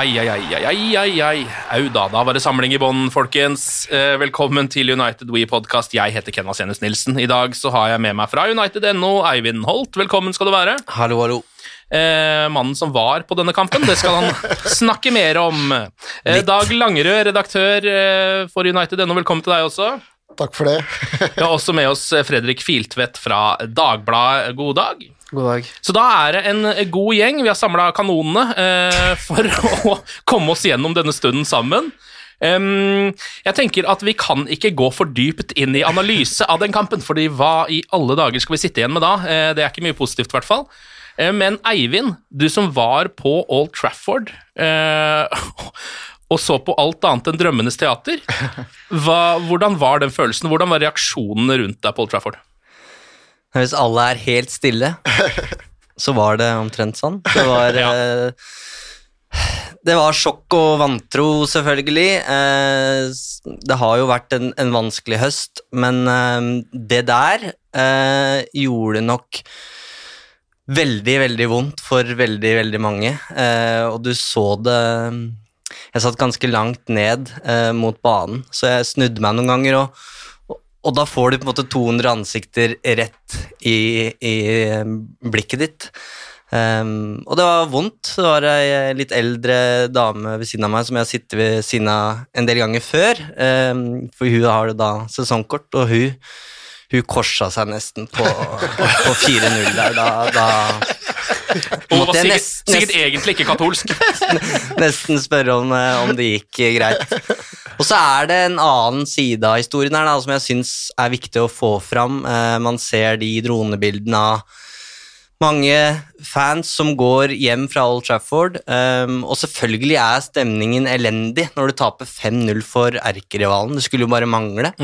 Ai, ai, ai, ai, ai, ai. Au da, da var det samling i bånn, folkens. Eh, velkommen til United We Podcast. Jeg heter Ken Vasenus Nilsen. I dag så har jeg med meg fra United.no Eivind Holt. Velkommen skal du være. Hallo, hallo. Eh, mannen som var på denne kampen, det skal han snakke mer om. Eh, Dag Langerød, redaktør eh, for United.no, velkommen til deg også. Takk for det. Vi har også med oss eh, Fredrik Filtvedt fra Dagbladet. God dag. God dag. Så da er det en god gjeng. Vi har samla kanonene eh, for å komme oss gjennom denne stunden sammen. Um, jeg tenker at Vi kan ikke gå for dypt inn i analyse av den kampen, fordi hva i alle dager skal vi sitte igjen med da? Eh, det er ikke mye positivt, i hvert fall. Eh, men Eivind, du som var på Old Trafford eh, og så på alt annet enn Drømmenes teater, hva, hvordan var den følelsen? Hvordan var reaksjonene rundt deg på Old Trafford? Hvis alle er helt stille, så var det omtrent sånn. Det var Ja. eh, Det var sjokk og vantro, selvfølgelig. Eh, det har jo vært en, en vanskelig høst, men eh, det der eh, gjorde nok veldig, veldig vondt for veldig, veldig mange. Eh, og du så det Jeg satt ganske langt ned eh, mot banen, så jeg snudde meg noen ganger. og og da får du på en måte 200 ansikter rett i, i blikket ditt. Um, og det var vondt. Det var ei litt eldre dame ved siden av meg som jeg har sittet ved siden av en del ganger før. Um, for hun har da sesongkort, og hun, hun korsa seg nesten på, på 4-0 der. Da, da Og jeg sikkert, sikkert egentlig ikke katolsk. nesten spørre om, eh, om det gikk greit. Og så er det en annen side av historien her da, som jeg syns er viktig å få fram. Eh, man ser de dronebildene av mange fans som går hjem fra Old Trafford, um, og selvfølgelig er stemningen elendig når du taper 5-0 for erkerivalen. Det skulle jo bare mangle.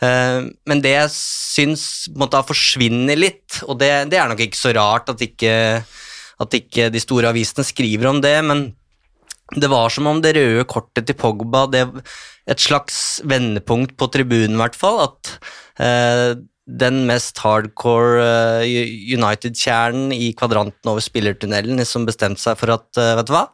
Eh, men det jeg syns måtte da forsvinner litt, og det, det er nok ikke så rart at ikke, at ikke de store avisene skriver om det, men det var som om det røde kortet til Pogba det Et slags vendepunkt på tribunen, i hvert fall. At eh, den mest hardcore eh, United-kjernen i kvadranten over spillertunnelen liksom bestemte seg for at eh, Vet du hva?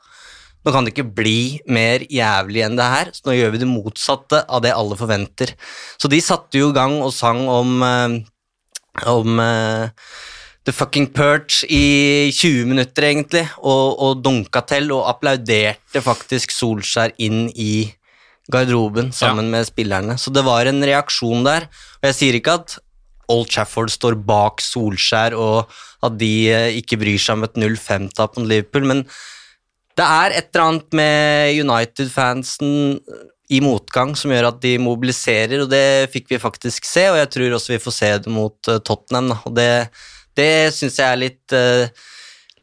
Nå kan det ikke bli mer jævlig enn det her, så nå gjør vi det motsatte av det alle forventer. Så de satte jo i gang og sang om, eh, om eh, The Fucking Perch i 20 minutter, egentlig, og, og dunka til og applauderte faktisk Solskjær inn i garderoben sammen med spillerne. Så det var en reaksjon der. Og jeg sier ikke at Old Trafford står bak Solskjær, og at de eh, ikke bryr seg om et 0-5-tap mot Liverpool, men det er et eller annet med United-fansen i motgang som gjør at de mobiliserer, og det fikk vi faktisk se, og jeg tror også vi får se det mot eh, Tottenham. Og det, det syns jeg er litt, eh,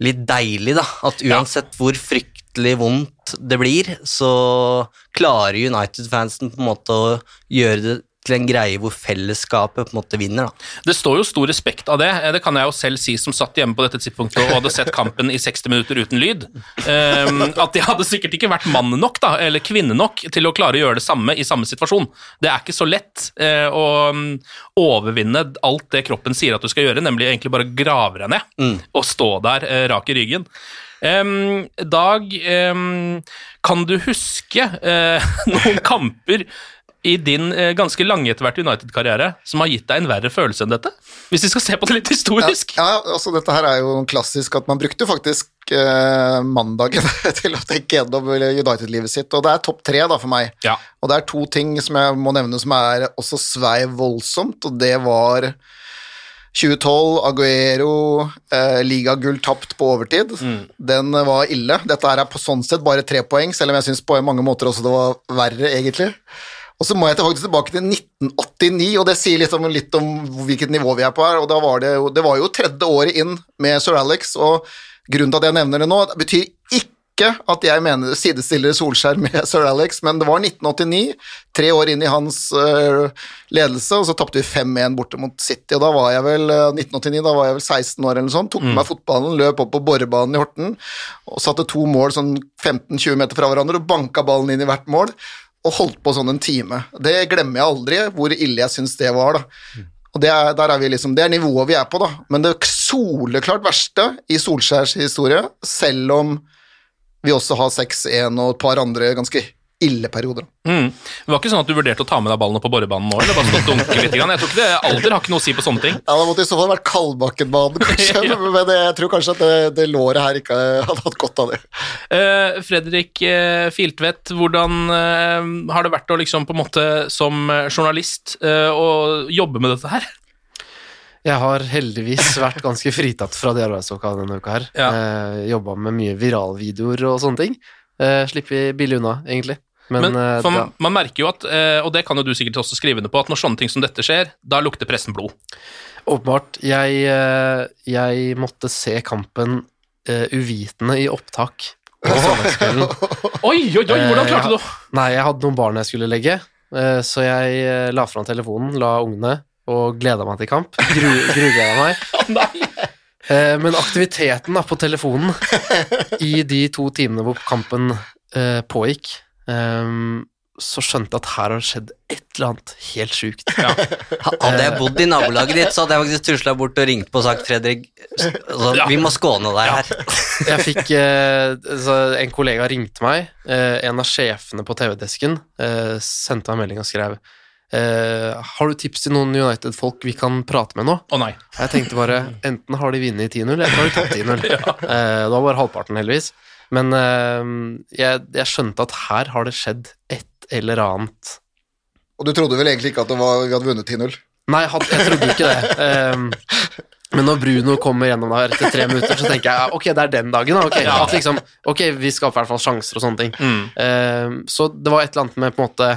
litt deilig, da. At uansett hvor fryktelig vondt det blir, så klarer United-fansen på en måte å gjøre det en greie hvor fellesskapet på en måte vinner. da. Det står jo stor respekt av det. Eh, Det kan jeg jo selv si som satt hjemme på dette tidspunktet og hadde sett kampen i 60 minutter uten lyd. Um, at jeg hadde sikkert ikke vært mann nok, da, eller kvinne nok, til å klare å gjøre det samme i samme situasjon. Det er ikke så lett uh, å um, overvinne alt det kroppen sier at du skal gjøre, nemlig egentlig bare grave deg ned og stå der uh, rak i ryggen. Um, Dag, um, kan du huske uh, noen kamper i din eh, ganske lange etter hvert United-karriere som har gitt deg en verre følelse enn dette? Hvis vi skal se på det litt historisk. Ja, ja, altså dette her er jo klassisk at man brukte faktisk eh, mandagen til å tenke gjennom United-livet sitt, og det er topp tre da for meg. Ja. Og det er to ting som jeg må nevne som er også svei voldsomt, og det var 2012, Aguero, eh, ligagull tapt på overtid. Den var ille. Dette her er på sånn sett bare tre poeng, selv om jeg syns på mange måter også det var verre, egentlig. Og så må jeg faktisk tilbake til 1989, og det sier litt om, litt om hvilket nivå vi er på her. og da var det, jo, det var jo tredje året inn med Sir Alex, og grunnen til at jeg nevner det nå, det betyr ikke at jeg mener sidestiller Solskjær med Sir Alex, men det var 1989, tre år inn i hans uh, ledelse, og så tapte vi 5-1 borte mot City, og da var jeg vel øh, 1989, da var jeg vel 16 år eller noe sånt, tok med meg fotballen, løp opp på Borrebanen i Horten, og satte to mål sånn 15-20 meter fra hverandre, og banka ballen inn i hvert mål, og holdt på sånn en time. Det glemmer jeg aldri, hvor ille jeg syns det var, da. Og det er, der er vi liksom, det er nivået vi er på, da. Men det soleklart verste i Solskjærs historie, selv om vi også har 6-1 og et par andre ganske ille perioder. Mm. Det var ikke sånn at du vurderte å ta med deg ballene på borebanen nå? eller bare stå og dunke litt? Grann? Jeg tror ikke det, Alder har ikke noe å si på sånne ting. Ja, Det måtte i så fall vært Kalbakkenbanen, kanskje, men jeg tror kanskje at det, det låret her ikke hadde hatt godt av det. Uh, Fredrik uh, Filtvedt, hvordan uh, har det vært å liksom på en måte som eh, journalist eh, å jobbe med dette her? Jeg har heldigvis vært ganske fritatt fra de arbeidsoppgavene denne uka her. Ja. Eh, Jobba med mye viralvideoer og sånne ting. Eh, slipper billig unna, egentlig. Men, Men, eh, for da, man, man merker jo at, eh, og det kan jo du sikkert også skrive under på, at når sånne ting som dette skjer, da lukter pressen blod. åpenbart jeg, eh, jeg måtte se kampen eh, uvitende i opptak på søndagskvelden. Oi, oi, oi, hvordan Eh, klarte du det? Nei, jeg hadde noen barn jeg skulle legge, eh, så jeg eh, la fram telefonen, la ungene, og gleda meg til kamp. Gru, grugleda meg. Eh, Men aktiviteten da, på telefonen i de to timene hvor kampen eh, pågikk, eh, så skjønte jeg at her har det skjedd et eller annet helt sjukt. Hadde jeg bodd i nabolaget ditt, så hadde jeg faktisk tusla bort og ringt på og sagt Fredrik, altså, Ja. vi må skåne deg her. Jeg fikk eh, så En kollega ringte meg. Eh, en av sjefene på TV-desken eh, sendte meg en melding og skrev eh, Har du tips til noen United-folk vi kan prate med nå? Å nei. Jeg tenkte bare enten har de vunnet 10-0, eller så har de tapt 10-0. eh, det var bare halvparten, heldigvis. Men eh, jeg, jeg skjønte at her har det skjedd et eller annet Og du trodde vel egentlig ikke at det var, vi hadde vunnet 10-0? Nei, jeg, trodde ikke det. Um, men når Bruno kommer gjennom der etter tre minutter, så tenker jeg ok, det er den dagen. ok, Ja. at liksom, okay Vi skaper i hvert fall sjanser og sånne ting. Mm. Ehm, så det var et eller annet med på en måte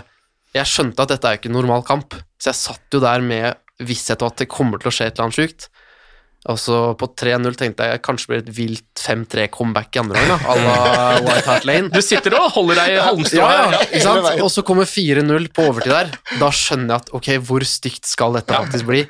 Jeg skjønte at dette er jo ikke en normal kamp, så jeg satt jo der med visshet om at det kommer til å skje et eller annet sjukt. Og så på 3-0 tenkte jeg kanskje blir et vilt 5-3-comeback i andre omgang, à la White Hart Lane. Du sitter og holder deg i halmstrå Ja, ja, ikke sant? Og så kommer 4-0 på overtid der. Da skjønner jeg at ok, hvor stygt skal dette faktisk bli?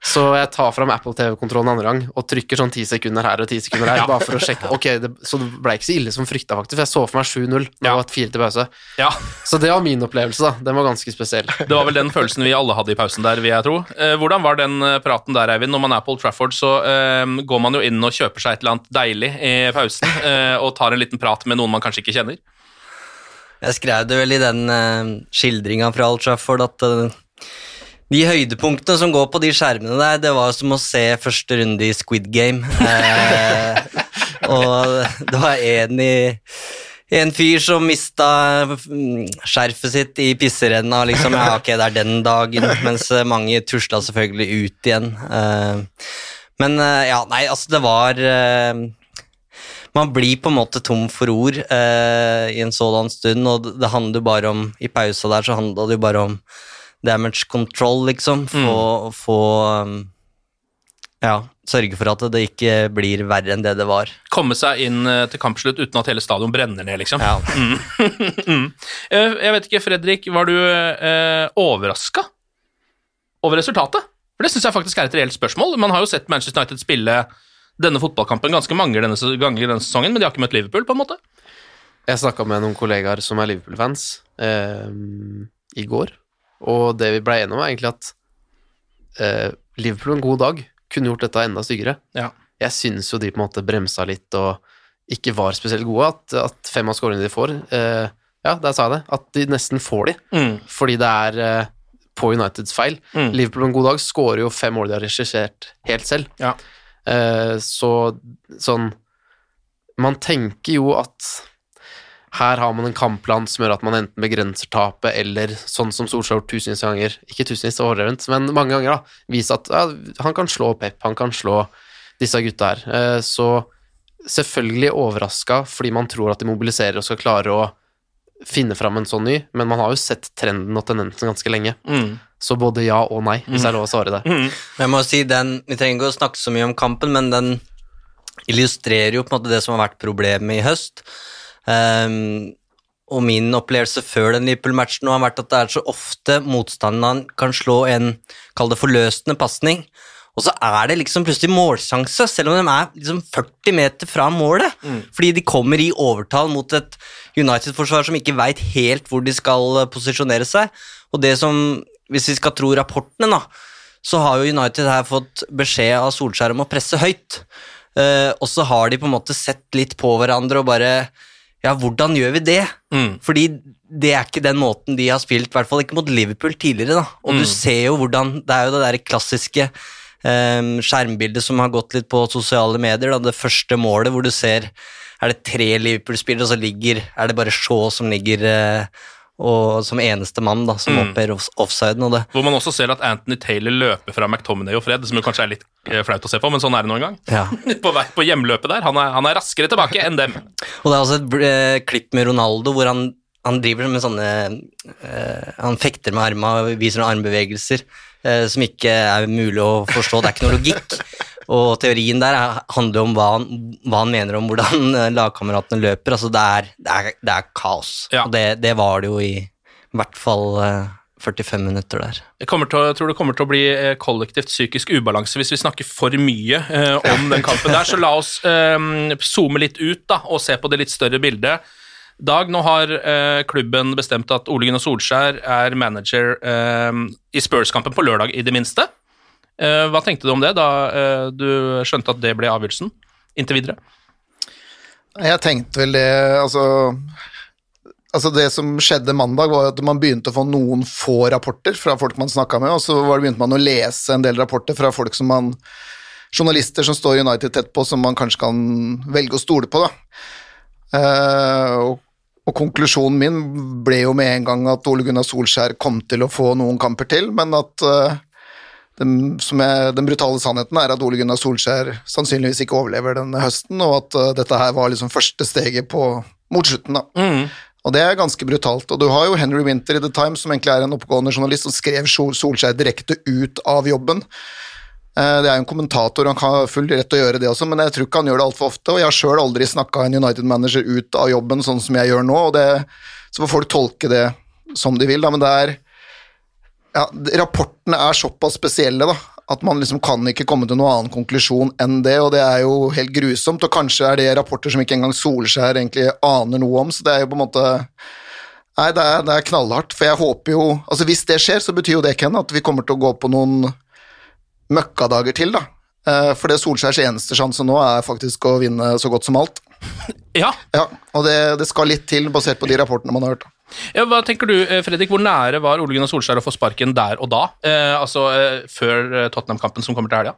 Så jeg tar fram Apple TV-kontrollen andre gang og trykker sånn 10 sekunder her og 10 sekunder her, bare for å sjekke. Ok, det, Så det ble ikke så ille som frykta, faktisk. For jeg så for meg 7-0 og et fire til pause. Ja. Så det var min opplevelse, da. Den var ganske spesiell. Det var vel den følelsen vi alle hadde i pausen der, vil jeg tro. Eh, hvordan var den eh, praten der, Eivind? Når man er på Old Trafford, så eh, går man jo inn og kjøper seg et eller annet deilig i pausen, eh, og tar en liten prat med noen man kanskje ikke kjenner. Jeg skrev det vel i den uh, skildringa fra Old Trafford at eh, de høydepunktene som går på de skjermene der, det var som å se første runde i Squid Game. Eh, og det var en i en fyr som mista mm, skjerfet sitt i pisserenna, liksom. Ja, ok, det er den dagen. Mens eh, mange tusla selvfølgelig ut igjen. Eh, men eh, ja, nei, altså, det var eh, man blir på en måte tom for ord eh, i en sådan stund, og det, handler bare om I pausa der så handla det jo bare om damage control, liksom. Få, få um, Ja, sørge for at det ikke blir verre enn det det var. Komme seg inn eh, til kampslutt uten at hele stadion brenner ned, liksom. Ja. Mm. mm. Eh, Jeg vet ikke, Fredrik, var du eh, overraska over resultatet? For det syns jeg faktisk er et reelt spørsmål. Man har jo sett Manchester United spille denne fotballkampen ganske mange denne, ganger denne sesongen, men de har ikke møtt Liverpool, på en måte. Jeg snakka med noen kollegaer som er Liverpool-fans eh, i går, og det vi ble enige om, er egentlig at eh, Liverpool en god dag kunne gjort dette enda styggere. Ja. Jeg syns jo de på en måte bremsa litt og ikke var spesielt gode. At, at fem av skåringene de får eh, Ja, der sa jeg det. At de nesten får de, Mm. fordi det er eh, på Uniteds feil. Mm. Liverpool en god dag skårer jo fem mål de har regissert helt selv. Ja. Eh, så sånn Man tenker jo at her har man en kampplan som gjør at man enten begrenser tapet, eller sånn som Solskjær tusenvis av ganger, ikke tusenvis overdrevent, men mange ganger, da, vise at ja, han kan slå Pep, han kan slå disse gutta her. Eh, Så selvfølgelig overraska fordi man tror at de mobiliserer og skal klare å finne fram en sånn ny, men man har jo sett trenden og tendensen ganske lenge. Mm. Så både ja og nei, hvis det er lov å svare det. Mm. Jeg må si den, Vi trenger ikke å snakke så mye om kampen, men den illustrerer jo på en måte det som har vært problemet i høst. Um, og min opplevelse før den Liverpool-matchen har vært at det er så ofte motstanderen kan slå en, kall det forløsende pasning, og så er det liksom plutselig målsjanse, selv om de er liksom 40 meter fra målet. Fordi de kommer i overtall mot et United-forsvar som ikke veit helt hvor de skal posisjonere seg. Og det som, hvis vi skal tro rapportene, da, så har jo United her fått beskjed av Solskjær om å presse høyt. Uh, og så har de på en måte sett litt på hverandre og bare Ja, hvordan gjør vi det? Mm. Fordi det er ikke den måten de har spilt, i hvert fall ikke mot Liverpool tidligere. da. Og Mm. du ser jo hvordan Det er jo det der klassiske skjermbildet som har gått litt på sosiale medier. da, Det første målet hvor du ser Er det tre Liverpool-spillere, og så ligger Er det bare Shaw som ligger eh, og som eneste mann da, som Mm. off offsiden. Og det, Hvor man også ser at Anthony Taylor løper fra McTominay og Fred, som jo kanskje er litt eh, flaut å se på, men sånn er det nå engang. ja. På vei på hjemløpet der. Han er, han er raskere tilbake enn dem. Og det er også et eh, klipp med Ronaldo hvor han, han driver med sånne eh, Han fekter med arma og viser noen armbevegelser som ikke er mulig å forstå. Det er ikke noe logikk. Og teorien der er, handler om hva han, hva han mener om hvordan eh, lagkameratene løper. Altså det er, det er, det er kaos. Ja. Og det, det var det jo i hvert fall eh, 45 minutter der. Jeg til, jeg tror det kommer til å bli eh, kollektivt psykisk ubalanse hvis vi snakker for mye eh, om den kampen der, så la oss eh, zoome litt ut da, og se på det litt større bildet. Dag, nå har eh, klubben bestemt at Ole Gunnar Solskjær er manager eh, i Spurs-kampen på lørdag, i det minste. Eh, hva tenkte du om det da eh, du skjønte at det ble avgjørelsen inntil videre? Jeg tenkte vel det altså, altså Det som skjedde mandag, var at man begynte å få noen få rapporter fra folk man snakka med, og så begynte man å lese en del rapporter fra folk som man Journalister som står United tett på, som man kanskje kan velge å stole på. da. Uh, og, og konklusjonen min ble jo med en gang at Ole Gunnar Solskjær kom til å få noen kamper til, men at uh, den, som er, den brutale sannheten er at Ole Gunnar Solskjær sannsynligvis ikke overlever denne høsten, og at uh, dette her var liksom første steget på, mot slutten. da. Og det er ganske brutalt. Og du har jo Henry Winter i The Times, som egentlig er en oppegående journalist, som skrev Solskjær direkte ut av jobben. Eh, Det er jo en kommentator, han har full rett til å gjøre det også, men jeg tror ikke han gjør det altfor ofte. Og jeg har sjøl aldri snakka en United-manager ut av jobben sånn som jeg gjør nå, og det, så får folk tolke det som de vil, da, men det er ja, Rapportene er såpass spesielle, da, at man liksom kan ikke komme til noen annen konklusjon enn det, og det er jo helt grusomt, og kanskje er det rapporter som ikke engang Solskjær egentlig aner noe om, så det er jo på en måte Nei, det er, det er knallhardt, for jeg håper jo Altså, hvis det skjer, så betyr jo det, Ken, at vi kommer til å gå på noen møkkadager til, da. Eh, For det Solskjærs eneste sjanse nå er faktisk å vinne så godt som alt. Ja, Ja, og det, det skal litt til, basert på de rapportene man har hørt. Ja, hva tenker du, eh, Fredrik, Hvor nære var Ole Gunnar Solskjær å få sparken der og da? Eh, altså eh, før eh, Tottenham-kampen som kommer til helga?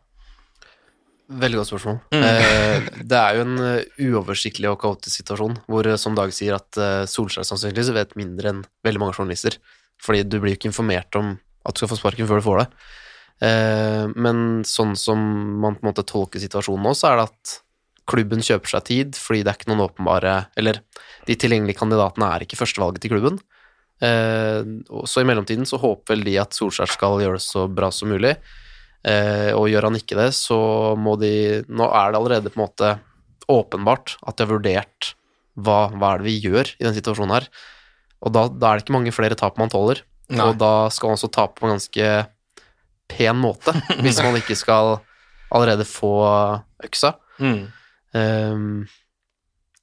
Veldig godt spørsmål. Eh, det er jo en uoversiktlig og kaotisk situasjon, hvor som Dag sier at eh, Solskjær sannsynligvis vet mindre enn veldig mange journalister. Fordi du blir jo ikke informert om at du skal få sparken før du får det. Eh, men sånn som man på en måte tolker situasjonen nå, så er det at klubben kjøper seg tid, fordi det er ikke noen åpenbare Eller de tilgjengelige kandidatene er ikke førstevalget til klubben. Eh, så i mellomtiden så håper vel de at Solskjær skal gjøre det så bra som mulig. Eh, og gjør han ikke det, så må de Nå er det allerede på en måte åpenbart at de har vurdert hva, hva er det vi gjør i den situasjonen her. Og da, da er det ikke mange flere tap man tåler. Nei. Og da skal man også tape på ganske pen måte, hvis man ikke skal allerede få øksa. Mm. Um,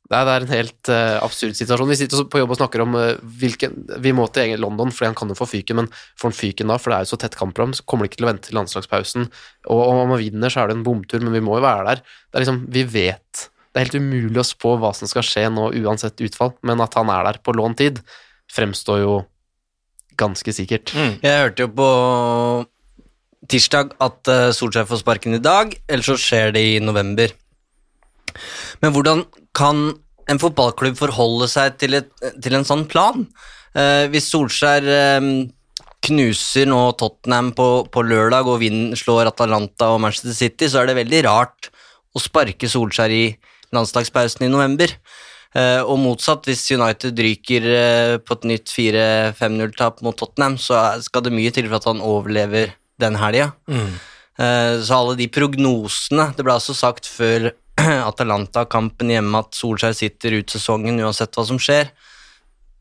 det, er, det er en helt uh, absurd situasjon. Vi sitter på jobb og snakker om uh, hvilken Vi må til London, fordi han kan jo få fyken, men får han fyken da, for det er jo så tett kampprogram, så kommer de ikke til å vente til landslagspausen. Og om han vinner, så er det en bomtur, men vi må jo være der. Det er liksom, vi vet Det er helt umulig å spå hva som skal skje nå, uansett utfall, men at han er der på lånt tid, fremstår jo ganske sikkert. Mm. Jeg hørte jo på tirsdag at eh, Solskjær får sparken i dag, eller så skjer det i november. Men hvordan kan en fotballklubb forholde seg til, et, til en sånn plan? Eh, hvis Solskjær eh, knuser nå Tottenham på, på lørdag og vinn, slår Atalanta og Manchester City, så er det veldig rart å sparke Solskjær i landslagspausen i november. Eh, og motsatt, hvis United ryker eh, på et nytt 4-5-0-tap mot Tottenham, så skal det mye til for at han overlever den helga. Mm. så alle de prognosene Det ble altså sagt før Atalanta-kampen hjemme at Solskjær sitter ut sesongen uansett hva som skjer.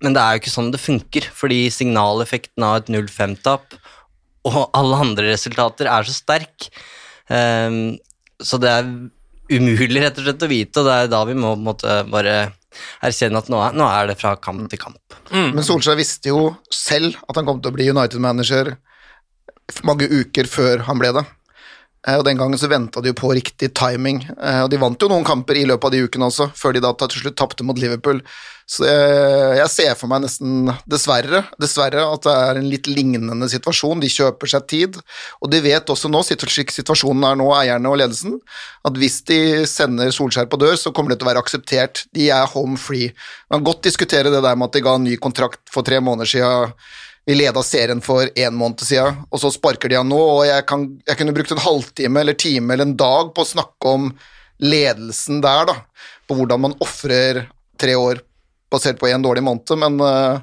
Men det er jo ikke sånn det funker, fordi signaleffekten av et 0-5-tap og alle andre resultater er så sterk. Ehm, så det er umulig rett og slett å vite, og det er da vi må på måte bare erkjenne at nå er, nå er det fra kamp til kamp. Men Solskjær visste jo selv at han kom til å bli United-manager mange uker før han ble det. Eh, Og Den gangen så venta de jo på riktig timing, Eh, og de vant jo noen kamper i løpet av de ukene også, før de da til slutt tapte mot Liverpool. Så jeg, jeg ser for meg nesten, dessverre, dessverre, at det er en litt lignende situasjon. De kjøper seg tid, og de vet også nå, slik situasjonen er nå, eierne og ledelsen, at hvis de sender Solskjær på dør, så kommer det til å være akseptert. De er home free. Man kan godt diskutere det der med at de ga en ny kontrakt for tre måneder siden vi leda serien for én måned siden, og så sparker de han nå. og jeg, kan, jeg kunne brukt en halvtime eller time eller en dag på å snakke om ledelsen der, da. På hvordan man ofrer tre år basert på én dårlig måned. Men uh,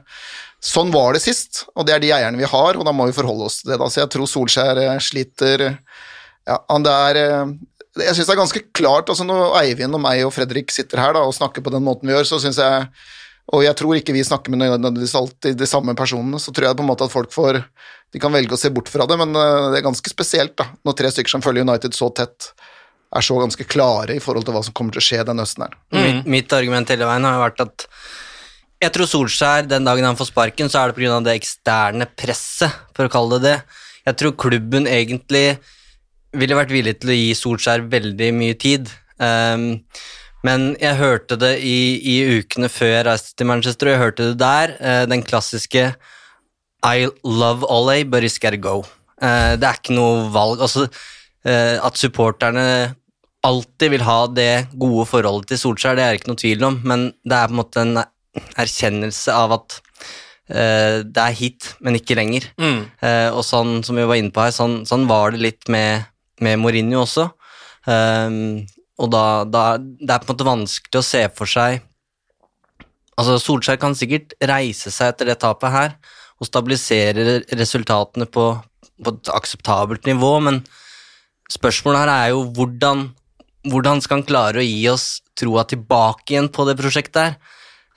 sånn var det sist, og det er de eierne vi har, og da må vi forholde oss til det. da, Så jeg tror Solskjær eh, sliter ja, han det er eh, Jeg syns det er ganske klart altså Når Eivind og meg og Fredrik sitter her da, og snakker på den måten vi gjør, så syns jeg og jeg tror ikke vi snakker med nødvendigvis alltid de samme personene, så tror jeg på en måte at folk får De kan velge å se bort fra det, men eh, det er ganske spesielt da, når tre stykker som følger United så tett, er så ganske klare i forhold til hva som kommer til å skje den høsten her. Mitt, mitt argument hele veien har vært at jeg tror Solskjær, den dagen han får sparken, så er det pga. det eksterne presset, for å kalle det det. Jeg tror klubben egentlig ville vært villig til å gi Solskjær veldig mye tid. Um, men jeg hørte det i, i ukene før jeg reiste til Manchester, og jeg hørte det der, eh, den klassiske I love Ollie, but he's gotta go. Eh, det er ikke noe valg. Altså, eh, at supporterne alltid vil ha det gode forholdet til Solskjær, det er ikke noe tvil om, men det er på en måte en erkjennelse av at eh, det er hit, men ikke lenger. Mm. Eh, og sånn som vi var inne på her, sånn, sånn var det litt med, med Mourinho også. Um, og da, da Det er på en måte vanskelig å se for seg Altså, Solskjær kan sikkert reise seg etter det tapet her og stabilisere resultatene på, på et akseptabelt nivå, men spørsmålet her er jo hvordan, hvordan skal han klare å gi oss troa tilbake igjen på det prosjektet her?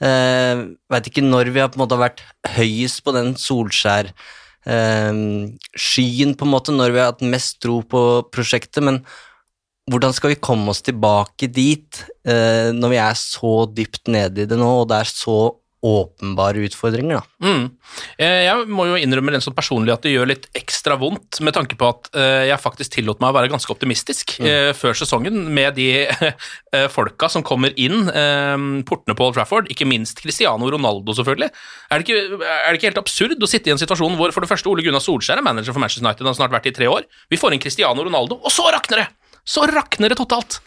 Eh, Veit ikke når vi har på en måte vært høyest på den Solskjær eh, skyen, på en måte, når vi har hatt mest tro på prosjektet, men hvordan skal vi komme oss tilbake dit eh, når vi er så dypt nede i det nå, og det er så åpenbare utfordringer, da? Mm. Eh, Jeg må jo innrømme rent sånn personlig at det gjør litt ekstra vondt, med tanke på at eh, jeg faktisk tillot meg å være ganske optimistisk mm. før sesongen med de eh, folka som kommer inn eh, portene på Old Trafford, ikke minst Cristiano Ronaldo, selvfølgelig. Er det, ikke, er det ikke helt absurd å sitte i en situasjon hvor for det første Ole Gunnar Solskjær er manager for Manchester United, han har snart vært i tre år, vi får inn Cristiano Ronaldo, og så rakner det! Så rakner det totalt!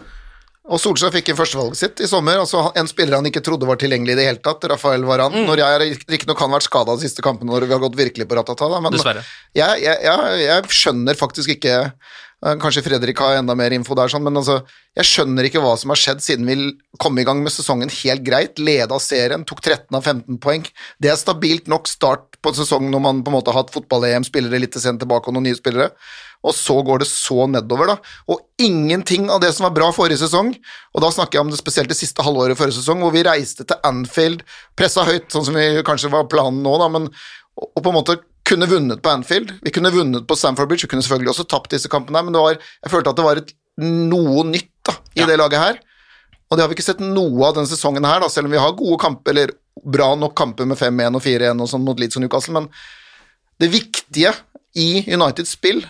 Og Solskjær fikk førstevalget sitt i sommer. altså En spiller han ikke trodde var tilgjengelig i det hele tatt, Rafael Varan. Når jeg riktignok har vært skada de siste kampene når vi har gått virkelig på ratata, da, men jeg, jeg, jeg, jeg skjønner faktisk ikke eh, Kanskje Fredrik har enda mer info der, sånn, men altså, jeg skjønner ikke hva som har skjedd siden vi kom i gang med sesongen helt greit. Leda serien, tok 13 av 15 poeng. Det er stabilt nok start på en sesong når man på en måte har hatt fotball-EM, spillere litt sent tilbake og noen nye spillere. Og så går det så nedover, da. Og ingenting av det som var bra forrige sesong, og da snakker jeg om det spesielt det siste halvåret forrige sesong, hvor vi reiste til Anfield, pressa høyt, sånn som vi kanskje var planen nå, da, men og på en måte kunne vunnet på Anfield, vi kunne vunnet på Stamford Bridge, vi kunne selvfølgelig også tapt disse kampene men det var, jeg følte at det var et, noe nytt da, i det laget her. Og det har vi ikke sett noe av denne sesongen her, da, selv om vi har gode kamper, eller bra nok kamper med 5-1 og 4-1 og sånn mot Leeds og Newcastle, men det viktige i Uniteds spill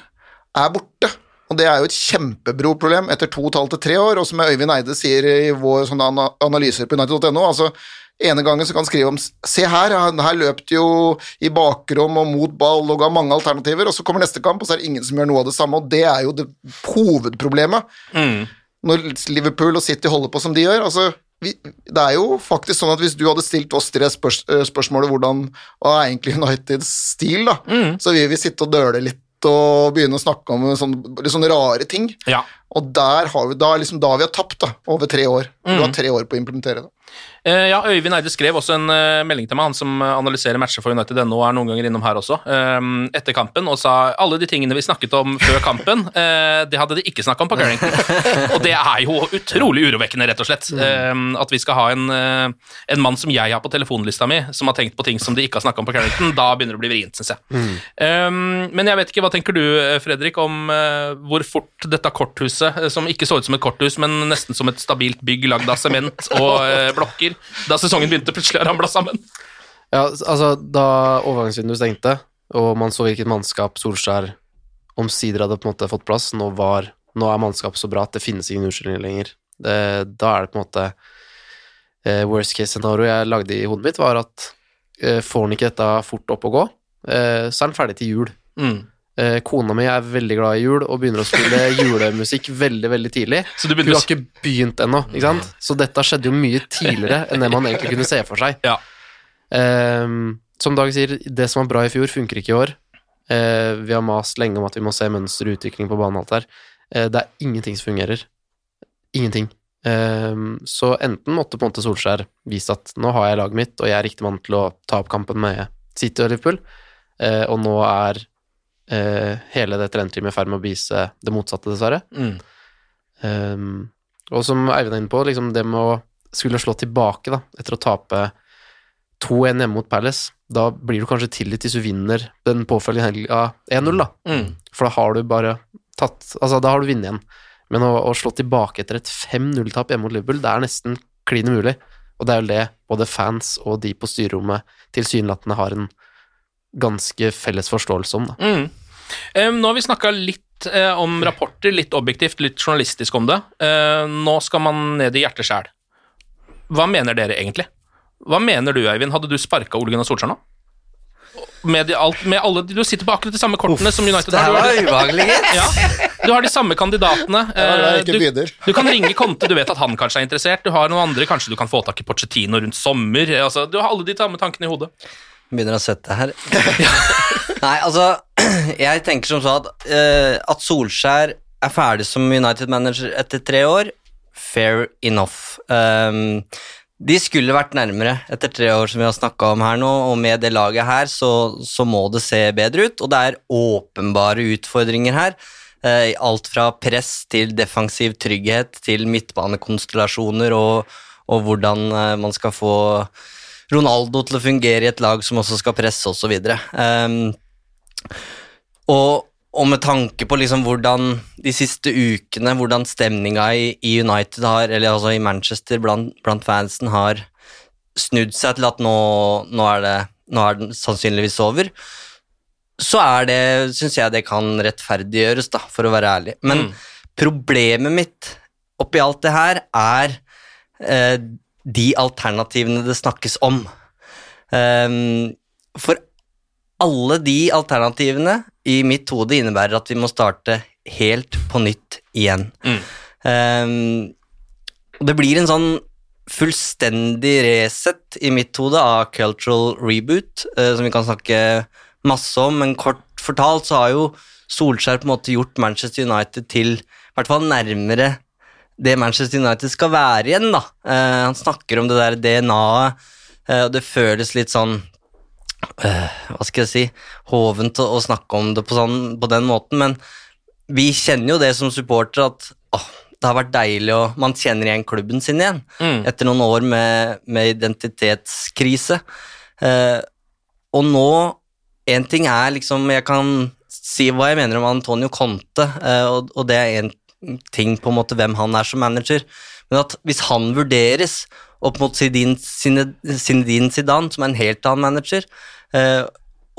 er borte. Og det er jo et kjempeproblem etter to og et halvt til tre år, og som Øyvind Eide sier i vår sånne analyser på United.no, altså ene gangen så kan han skrive om Se her, her løp de jo i bakrom og mot ball og ga mange alternativer, og så kommer neste kamp, og så er det ingen som gjør noe av det samme, og det er jo det hovedproblemet. Når Liverpool og City holder på som de gjør, altså vi, det er jo faktisk sånn at hvis du hadde stilt oss tre spørs, eh, spørsmålet hvordan hva er egentlig Uniteds stil, da, så vil vi sitte og døle litt og begynne å snakke om sånne, sånne rare ting. Ja. Og der har vi, da, liksom da vi har tapt, da, over tre år. Du har tre år på å implementere det. Eh, ja, Øyvind Eide skrev også en eh, melding til meg, han som eh, analyserer matcher for United ennå, og er noen ganger innom her også, etter kampen, og sa alle de tingene vi snakket om før kampen, det hadde de ikke snakka om på Carrington. og det er jo utrolig urovekkende, rett og slett. Eh, at vi skal ha en, en mann som jeg har på telefonlista mi, som har tenkt på ting som de ikke har snakka om på Carrington, da begynner det å bli vrient, syns jeg. Eh, men jeg vet ikke, hva tenker du, Fredrik, om hvor fort dette korthuset, som ikke så ut som et korthus, men nesten som et stabilt bygg lagd av sement og eh, blokker, da sesongen begynte, plutselig har ramle sammen? Ja, altså, da overgangsvinduet stengte, og man så hvilket mannskap Solskjær omsider hadde på en måte fått plass, nå, var, nå er mannskapet så bra at det finnes ingen unnskyldninger lenger. Det, da er det på en måte eh, Worst case scenario jeg lagde i hodet mitt, var at eh, får han ikke dette fort opp å gå, eh, så er han ferdig til jul. Mm. Eh, kona mi er veldig glad i jul og begynner å spille julemusikk veldig veldig tidlig. Så du Hun har ikke begynt ennå, ikke sant? Så dette skjedde jo mye tidligere enn det man egentlig kunne se for seg. Ja. Ehm, som Dag sier, det som var bra i fjor, funker ikke i år. Eh, vi har mast lenge om at vi må se mønster og utvikling på banen alt der. Eh, det er ingenting som fungerer. Ingenting. Um, så enten måtte på en måte Solskjær vise at nå har jeg laget mitt, og jeg er riktig mann til å ta opp kampen med City og Liverpool, uh, og nå er eh, hele det trenerteamet i ferd med å vise det motsatte, dessverre. Mm. Um, og som Eivind er inne på, liksom det med å skulle slå tilbake da, etter å tape 2-1 hjemme mot Palace, da blir du kanskje tilgitt hvis du vinner den påfølgende helga 1-0, da. Mm. For da har du bare tatt Altså, da har du vunnet igjen. Men å, å slå tilbake etter et 5-0-tap hjemme mot Liverpool, det er nesten klin umulig. Og det er vel det både fans og de på styrerommet tilsynelatende har en ganske felles forståelse om, da. Mm. Nå har vi snakka litt eh, om rapporter, litt objektivt, litt journalistisk om det. Eh, nå skal man ned i hjerteskjær. Hva mener dere egentlig? Hva mener du, Eivind? Hadde du sparka Ole Gunnar Solskjær nå? Med, de, alt, med alle Du sitter på akkurat de samme kortene som United det Du har var de- Ja, du har de samme kandidatene. Ikke du, du kan ringe Conte, du vet at han kanskje er interessert. Du har noen andre, kanskje du kan få tak i Pochettino rundt sommer. Altså, du har alle de samme tankene i hodet. Begynner å svette her. Nei, altså, jeg tenker som så at, uh, at Solskjær er ferdig som United-manager etter tre år. Fair enough. Um, de skulle vært nærmere etter tre år, som vi har snakka om her nå, og med det laget her så, så må det se bedre ut, og det er åpenbare utfordringer her. Eh, alt fra press til defensiv trygghet til midtbanekonstellasjoner og, og hvordan eh, man skal få Ronaldo til å fungere i et lag som også skal presse osv. Um, og, og med tanke på liksom hvordan de siste ukene, hvordan stemninga i, i United har, eller altså i Manchester blant, blant fansen har snudd seg til at nå, nå, er det, nå er den sannsynligvis over, så er det, syns jeg det kan rettferdiggjøres, da, for å være ærlig. Men problemet mitt oppi alt det her er eh, de alternativene det snakkes om. Um, for alle de alternativene i mitt hode innebærer at vi må starte helt på nytt igjen. Mm. Um, det blir en sånn fullstendig reset i mitt hode av cultural reboot, uh, som vi kan snakke masse om, men kort fortalt så har jo Solskjær på en måte gjort Manchester United til i hvert fall nærmere det Manchester United skal være igjen, da. Uh, han snakker om det der DNA-et, og og det føles litt sånn eh, Hva skal jeg si Hovent å, å snakke om det på, sånn, på den måten, men vi kjenner jo det som supportere at åh, det har vært deilig, og man kjenner igjen klubben sin igjen Mm. etter noen år med, med identitetskrise. Eh, og nå, En ting er liksom Jeg kan si hva jeg mener om Antonio Conte, eh, og, og det er en ting på en måte hvem han er som manager, men at hvis han vurderes opp mot Zinedine Zinedine Zidane, som er en helt annen manager, eh,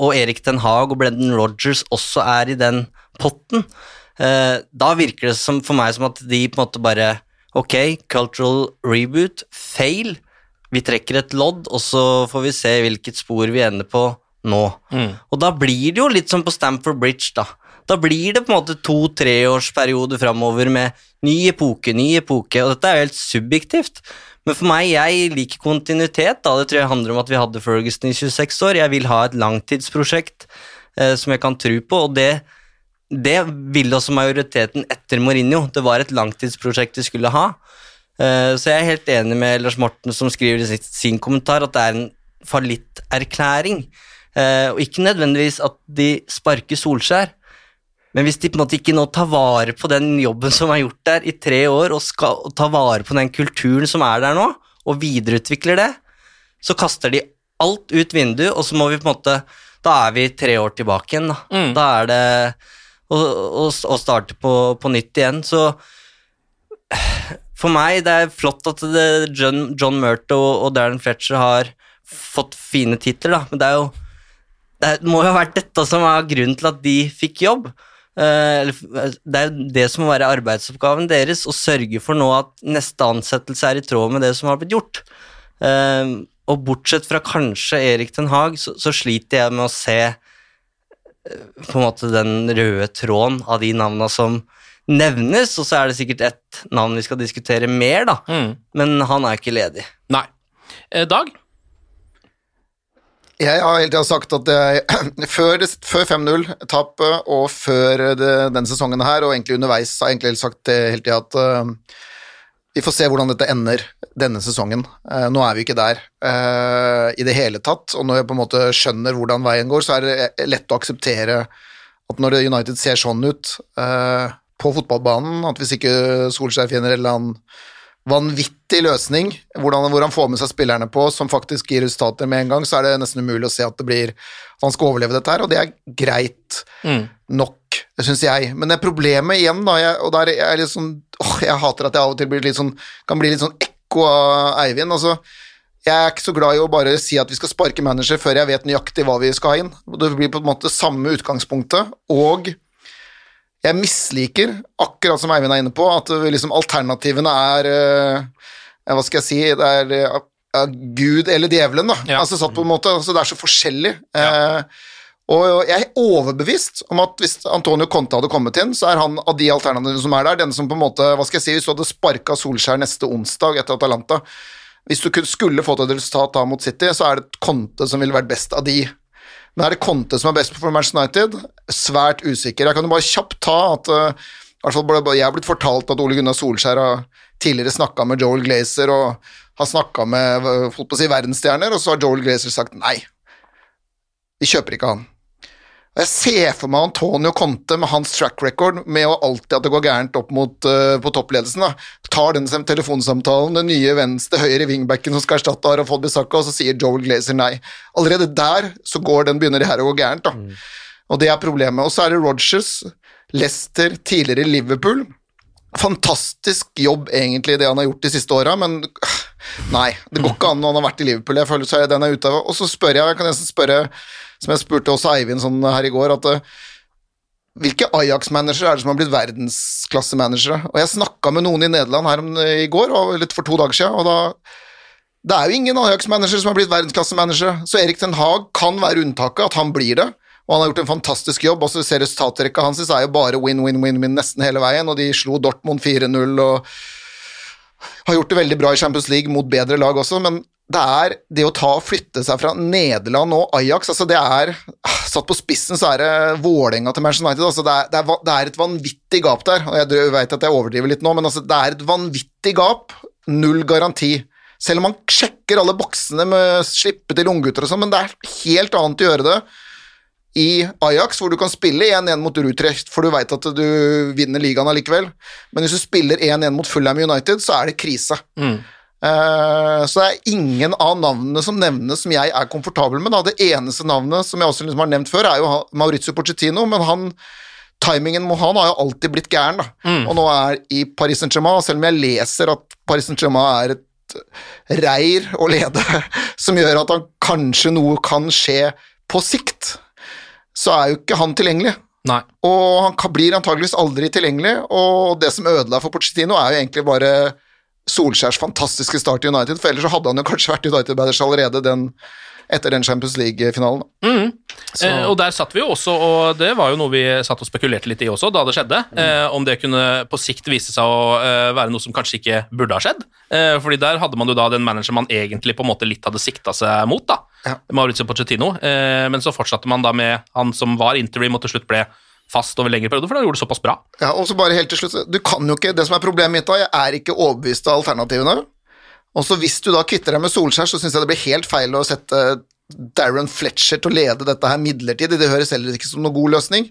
og Erik Den Haag og Brendan Rodgers også er i den potten, eh, da virker det som, for meg som at de på en måte bare Ok, cultural reboot, fail. Vi trekker et lodd, og så får vi se hvilket spor vi ender på nå. Og da blir det jo litt som på Stamford Bridge, da. Da blir det på en måte to-treårsperiode framover med ny epoke, ny epoke, og dette er jo helt subjektivt. Men for meg, jeg liker kontinuitet, da. Det tror jeg handler om at vi hadde Ferguson i 26 år. Jeg vil ha et langtidsprosjekt eh, som jeg kan tro på, og det, det ville også majoriteten etter Mourinho. Det var et langtidsprosjekt de skulle ha. Eh, så jeg er helt enig med Lars Morten som skriver i sin kommentar at det er en fallitterklæring. Eh, Og ikke nødvendigvis at de sparker Solskjær, men hvis de på en måte ikke nå tar vare på den jobben som er gjort der i tre år, og skal ta vare på den kulturen som er der nå, og videreutvikler det, så kaster de alt ut vinduet, og så må vi på en måte Da er vi tre år tilbake igjen, da. Da er det å, å, å starte på, på nytt igjen. Så for meg, det er flott at det, John, John Murto og Darren Fletcher har fått fine titler, da, men det er jo det må jo ha vært dette som er grunnen til at de fikk jobb. Eh, eller, Det er det som må være arbeidsoppgaven deres, å sørge for nå at neste ansettelse er i tråd med det som har blitt gjort. Eh, Og bortsett fra kanskje Erik Den Haag, så, så sliter jeg med å se eh, på en måte den røde tråden av de navna som nevnes, og så er det sikkert ett navn vi skal diskutere mer, da. Men han er ikke ledig. Nei. Eh, Dag? Jeg har hele tida sagt at jeg, før, før 5-0-tapet og før det, denne sesongen her, og egentlig underveis, har jeg egentlig sagt hele tida at uh, vi får se hvordan dette ender denne sesongen. Uh, nå er vi ikke der uh, i det hele tatt, og når jeg på en måte skjønner hvordan veien går, så er det lett å akseptere at når United ser sånn ut på fotballbanen, at hvis ikke Solskjær finner en eller annen vanvittig løsning, hvordan, hvor han får med seg spillerne på, som faktisk gir resultater med en gang, så er det nesten umulig å se at det blir at han skal overleve dette her, og det er greit nok, syns jeg. Men det er problemet igjen, da, jeg, og der er jeg litt sånn åh, Jeg hater at jeg av og til blir litt sånn, kan bli litt sånn ekko av Eivind. altså jeg er ikke så glad i å bare si at vi skal sparke manager før jeg vet nøyaktig hva vi skal ha inn. Det blir på en måte samme utgangspunktet, og jeg misliker, akkurat som Eivind er inne på, at liksom alternativene er eh, Hva skal jeg si Det er eh, ja, Gud eller djevelen, da. Altså satt på en måte, altså Det er så forskjellig. Eh, og jeg er overbevist om at hvis Antonio Conte hadde kommet inn, så er han av de alternativene som er der, den som på en måte Hva skal jeg si, hvis du hadde sparka Solskjær neste onsdag etter Atalanta Hvis du skulle fått et resultat da mot City, så er det Conte som ville vært best av de. Men er det Conte som er best for Manchester United? Svært usikker. Jeg kan jo bare kjapt ta at uh, Jeg har blitt fortalt at Ole Gunnar Solskjær har tidligere snakka med Joel Glazer og har snakka med holdt på å si, verdensstjerner, og så har Joel Glazer sagt nei. Vi kjøper ikke han. Og Jeg ser for meg Antonio Conte med hans track record med å alltid at det går gærent opp mot, uh, på toppledelsen. da. Tar den telefonsamtalen, den nye venstre høyre wingbacken som skal erstatte Arafod Bissaka, og så sier Joel Glazer nei. Allerede der så går den, begynner det her å gå gærent. da. Og det er problemet. Og så er det Rogers, Leicester, tidligere Liverpool. Fantastisk jobb, egentlig, det han har gjort de siste åra, men øh, nei. Det går ikke an når han har vært i Liverpool. Jeg føler så er den er ute av Og så spør jeg, jeg kan nesten spørre, som jeg spurte også Eivind sånn her i går, at øh, hvilke Ajax-managere er det som har blitt verdensklassemanagere? Og jeg snakka med noen i Nederland her om, i går, litt for to dager siden, og da Det er jo ingen Ajax-managere som har blitt verdensklassemanagere, så Erik Den Haag kan være unntaket, at han blir det. Og han har gjort en fantastisk jobb. Også ser Resultatrekka hans er jo bare win, win, win, win nesten hele veien, og de slo Dortmund 4-0 og har gjort det veldig bra i Champions League mot bedre lag også, men det er det å ta og flytte seg fra Nederland og Ajax altså det er, Satt på spissen så er det Vålerenga til Manchester United. altså det er, det, er, det er et vanvittig gap der. og Jeg vet at jeg overdriver litt nå, men altså det er et vanvittig gap. Null garanti. Selv om man sjekker alle boksene med slippe til unggutter og sånn, men det er helt annet å gjøre det i Ajax, hvor du kan spille 1-1 mot Rutrecht, for du veit at du vinner ligaen allikevel. Men hvis du spiller 1-1 mot Fulham United, så er det krise. Eh, så det er ingen av navnene som nevnes som jeg er komfortabel med. Da. Det eneste navnet som jeg også liksom har nevnt før, er jo Maurizio Pochettino, men han timingen med han har jo alltid blitt gæren, da. Og nå er i Paris Saint-Germain, selv om jeg leser at Paris Saint-Germain er et reir å lede, som gjør at han kanskje noe kan skje på sikt, så er jo ikke han tilgjengelig. Nei. Og han blir antageligvis aldri tilgjengelig, og det som ødela for Pochettino, er jo egentlig bare Solskjærs fantastiske start i United, for ellers så hadde han jo kanskje vært United-baders allerede den, etter den Champions League-finalen. Eh, og der satt vi jo også, og det var jo noe vi satt og spekulerte litt i også da det skjedde. Eh, om det kunne på sikt vise seg å eh, være noe som kanskje ikke burde ha skjedd. Eh, fordi der hadde man jo da den manageren man egentlig på en måte litt hadde sikta seg mot, da. Maurizio Pochettino. Eh, men så fortsatte man da med han som var interim og til slutt ble fast over lengre perioder, for han gjorde det såpass bra. Ja, og så bare helt til slutt, du kan jo ikke, det som er problemet mitt da, jeg er ikke overbevist av alternativene. Og så hvis du da kvitter deg med Solskjær, så syns jeg det blir helt feil å sette Darren Fletcher til å lede dette her midlertidig, det høres heller ikke som noen god løsning.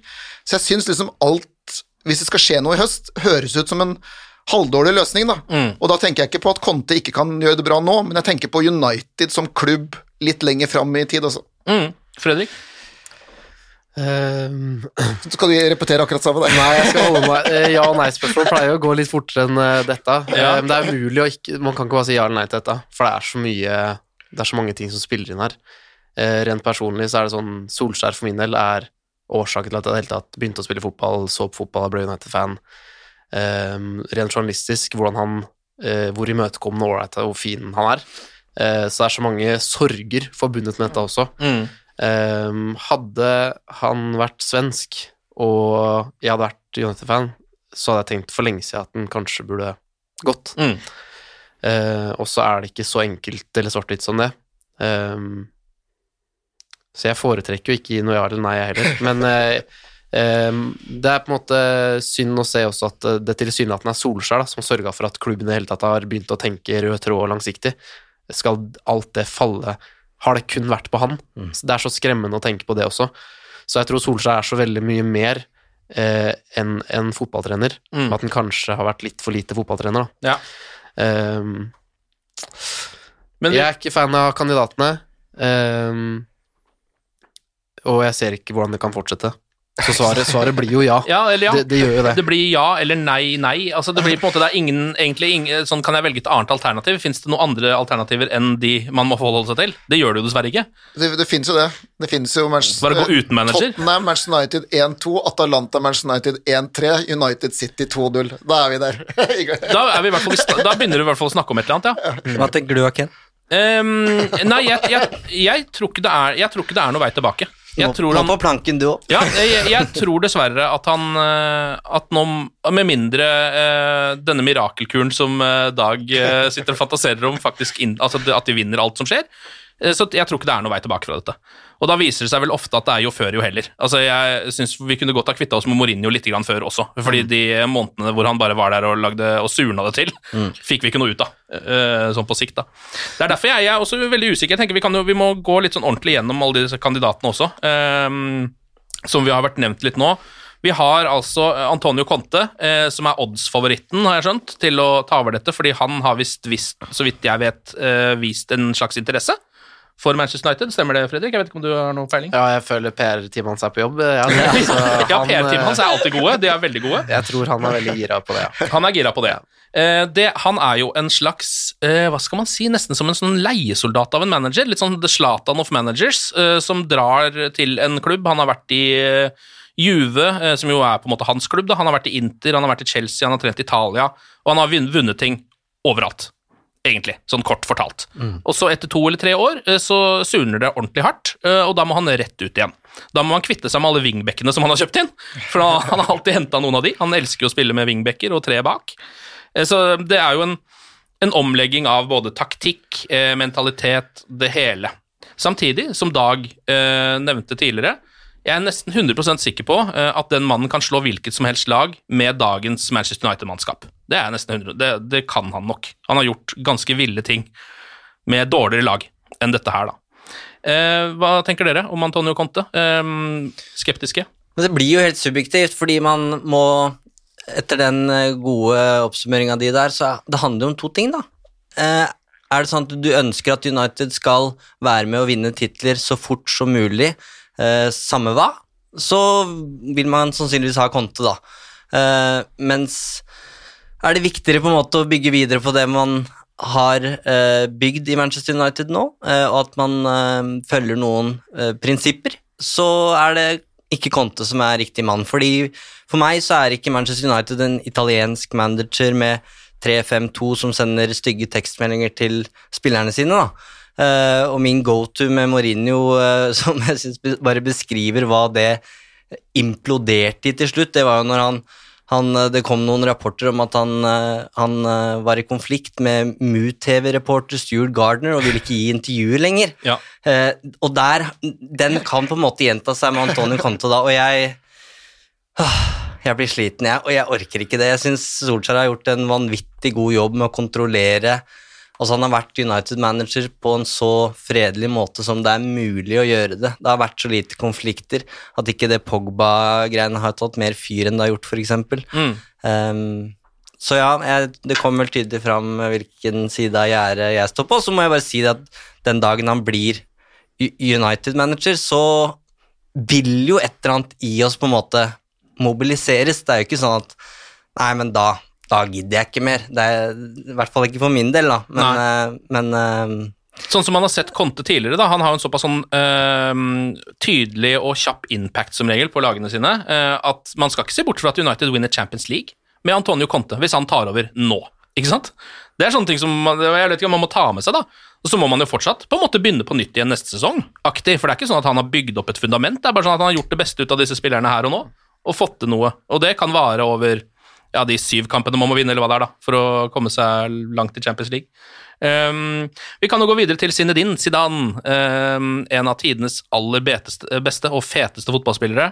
Så jeg syns liksom alt, hvis det skal skje noe i høst, høres ut som en halvdårlig løsning, da. Og da tenker jeg ikke på at Conte ikke kan gjøre det bra nå, men jeg tenker på United som klubb litt lenger fram i tid, altså. Mm. Fredrik? Ehm, Så skal du repetere akkurat samme. Nei, jeg skal holde meg eh, Ja- og nei-spørsmål pleier jo å gå litt fortere enn eh, dette. Ja. Um, Men det er umulig å ikke Man kan ikke bare si ja eller nei til dette, for det er så mye Det er så mange ting som spiller inn her. Uh, Rent personlig så er det sånn Solskjær for min del er årsaken til at jeg i det hele tatt begynte å spille fotball, så på fotball, ble United-fan. Um, rent journalistisk, hvordan han uh, Hvor imøtekommende og ålreit og fin han er. Uh, så det er så mange sorger forbundet med dette også. Mm. Ehm, hadde han vært svensk, og jeg hadde vært United-fan, så hadde jeg tenkt for lenge siden at den kanskje burde gått. Mm. Uh, og så er det ikke så enkelt eller svart-hvitt som det. Um, så jeg foretrekker jo ikke gi noe ja eller nei, jeg heller. Men uh, Um, det er på en måte synd å se også at eh, det tilsynelatende er Solskjær da, som sørga for at klubben i det hele tatt har begynt å tenke rød tråd og langsiktig. Skal alt det falle Har det kun vært på han? Mm. det er så skremmende å tenke på det også. Så jeg tror Solskjær er så veldig mye mer eh, enn en fotballtrener. Mm. At han kanskje har vært litt for lite fotballtrener. Da. Ja. Um, Men jeg er ikke fan av kandidatene, Um, og jeg ser ikke hvordan det kan fortsette. Så svaret, svaret blir jo ja. Ja, eller ja. Det, det gjør jo det. Det blir ja eller nei, nei. Altså det blir på en måte, det er ingen, egentlig ingen, sånn Kan jeg velge et annet alternativ? Fins det noen andre alternativer enn de man må forholde seg til? Det gjør det jo dessverre ikke. Det, det finnes jo det. Det fins jo Manchester, Bare gå uten manager. Tottenham, Manchester United 1-2, Atalanta, Manchester United 1-3, United City 2-0. Da er vi der. Da, er vi i hvert fall, da begynner du i hvert fall å snakke om et eller annet, ja. Hva tenker du, Ken? Um, nei, jeg, jeg, jeg, tror ikke det er, jeg tror ikke det er noe vei tilbake. Jeg tror han, på planken, du òg. ja, jeg, jeg tror dessverre at han eh, At nå, med mindre uh, denne mirakelkuren som eh, Dag sitter og fantaserer om, faktisk inn, altså at de vinner alt som skjer, så jeg tror ikke det er noe vei tilbake fra dette. Og da viser det seg vel ofte at det er jo før jo heller. Altså Jeg syns vi kunne godt ha kvitta oss med Mourinho litt grann før også, fordi de månedene hvor han bare var der og lagde og surna det til, fikk vi ikke noe ut av, eh, sånn på sikt, da. Det er derfor jeg, jeg er også veldig usikker. Jeg tenker vi, kan jo, vi må gå litt sånn ordentlig gjennom alle disse kandidatene også, um, som vi har vært nevnt litt nå. Vi har altså Antonio Conte, eh, som er odds-favoritten, har jeg skjønt, til å ta over dette, fordi han har visst, visst så vidt jeg vet, eh, vist en slags interesse for Manchester United. Stemmer det, Fredrik? Jeg vet ikke om du har noen peiling? Ja, jeg føler PR-teamet hans er på jobb. Ja, altså, Ja, PR-teamet hans er alltid gode. De er veldig gode. Jeg tror han er veldig gira på det, ja. Han er gira på det. Eh, det. Han er jo en slags eh, hva skal man si, nesten som en sånn leiesoldat av en manager. Litt sånn The Zlatan of managers, eh, som drar til en klubb. Han har vært i eh, Juve, eh, som jo er på en måte hans klubb. Da. Han har vært i Inter, han har vært i Chelsea, han har trent i Italia, og han har vunnet ting overalt. Egentlig, sånn kort fortalt. Og så etter to eller tre år eh, så surner det ordentlig hardt, eh, og da må han rett ut igjen. Da må han kvitte seg med alle wingbackene som han har kjøpt inn, for han har alltid henta noen av de. Han elsker jo å spille med wingbacker og tre bak. Eh, Så det er jo en, en omlegging av både taktikk, mentalitet, det hele. Samtidig, som Dag nevnte tidligere, jeg er nesten 100% sikker på at den mannen kan slå hvilket som helst lag med dagens Manchester United-mannskap. Det er nesten 100, det, det kan han nok. Han har gjort ganske ville ting med dårligere lag enn dette her, da. Eh, hva tenker dere om Antonio Conte? Eh, skeptiske? Men det blir jo helt subjektivt, fordi man må Etter den eh, gode oppsummeringa di der, så det handler jo om to ting, da. Eh, er det sånn at du ønsker at United skal være med å vinne titler så fort som mulig, eh, samme hva, så vil man sannsynligvis ha Conte, da. Eh, mens er det viktigere på en måte å bygge videre på det man har eh, bygd i Manchester United nå, eh, og at man eh, følger noen prinsipper, så er det ikke Conte som er riktig mann. Fordi For meg så er ikke Manchester United en italiensk manager med 3-5-2 som sender stygge tekstmeldinger til spillerne sine. da. Uh, og min go-to med Mourinho, uh, som jeg syns bare beskriver hva det imploderte i til slutt, det var jo når han han, eh, det kom noen rapporter om at han, eh, han eh, var i konflikt med Mu-TV-reporter Stuart Gardner og ville ikke gi intervjuer lenger. Ja. Eh, og der, den kan på en måte gjenta seg med Antonio Conto da, og jeg Jeg blir sliten, jeg, og jeg orker ikke det. Jeg syns Solskjær har gjort en vanvittig god jobb med å kontrollere Altså Han har vært United-manager på en så fredelig måte som det er mulig å gjøre det. Det har vært så lite konflikter at ikke det Pogba-greiene har tatt mer fyr enn det har gjort, f.eks. Mm. Um, så ja, jeg, det kommer vel tydelig fram hvilken side av gjerdet jeg står på. Så må jeg bare si at den dagen han blir United-manager, så vil jo et eller annet i oss på en måte mobiliseres. Det er jo ikke sånn at Nei, men da, da gidder jeg ikke mer. Det er I hvert fall ikke for min del, da. Men, eh, men eh, Sånn som man har sett Conte tidligere, da. Han har jo en såpass sånn øhm, tydelig og kjapp impact som regel på lagene sine, øh, at man skal ikke se bort fra at United winner Champions League med Antonio Conte, hvis han tar over nå. Ikke sant? Det er sånne ting som man, jeg vet ikke man må ta med seg, da. Og så må man jo fortsatt på en måte begynne på nytt igjen neste sesong, aktig. For det er ikke sånn at han har bygd opp et fundament, det er bare sånn at han har gjort det beste ut av disse spillerne her og nå, og fått til noe. Og det kan vare over ja, de syv kampene man må vinne, eller hva det er, da, for å komme seg langt i Champions League. Um, vi kan jo gå videre til Zinedine Zidane, um, en av tidenes aller beste og feteste fotballspillere,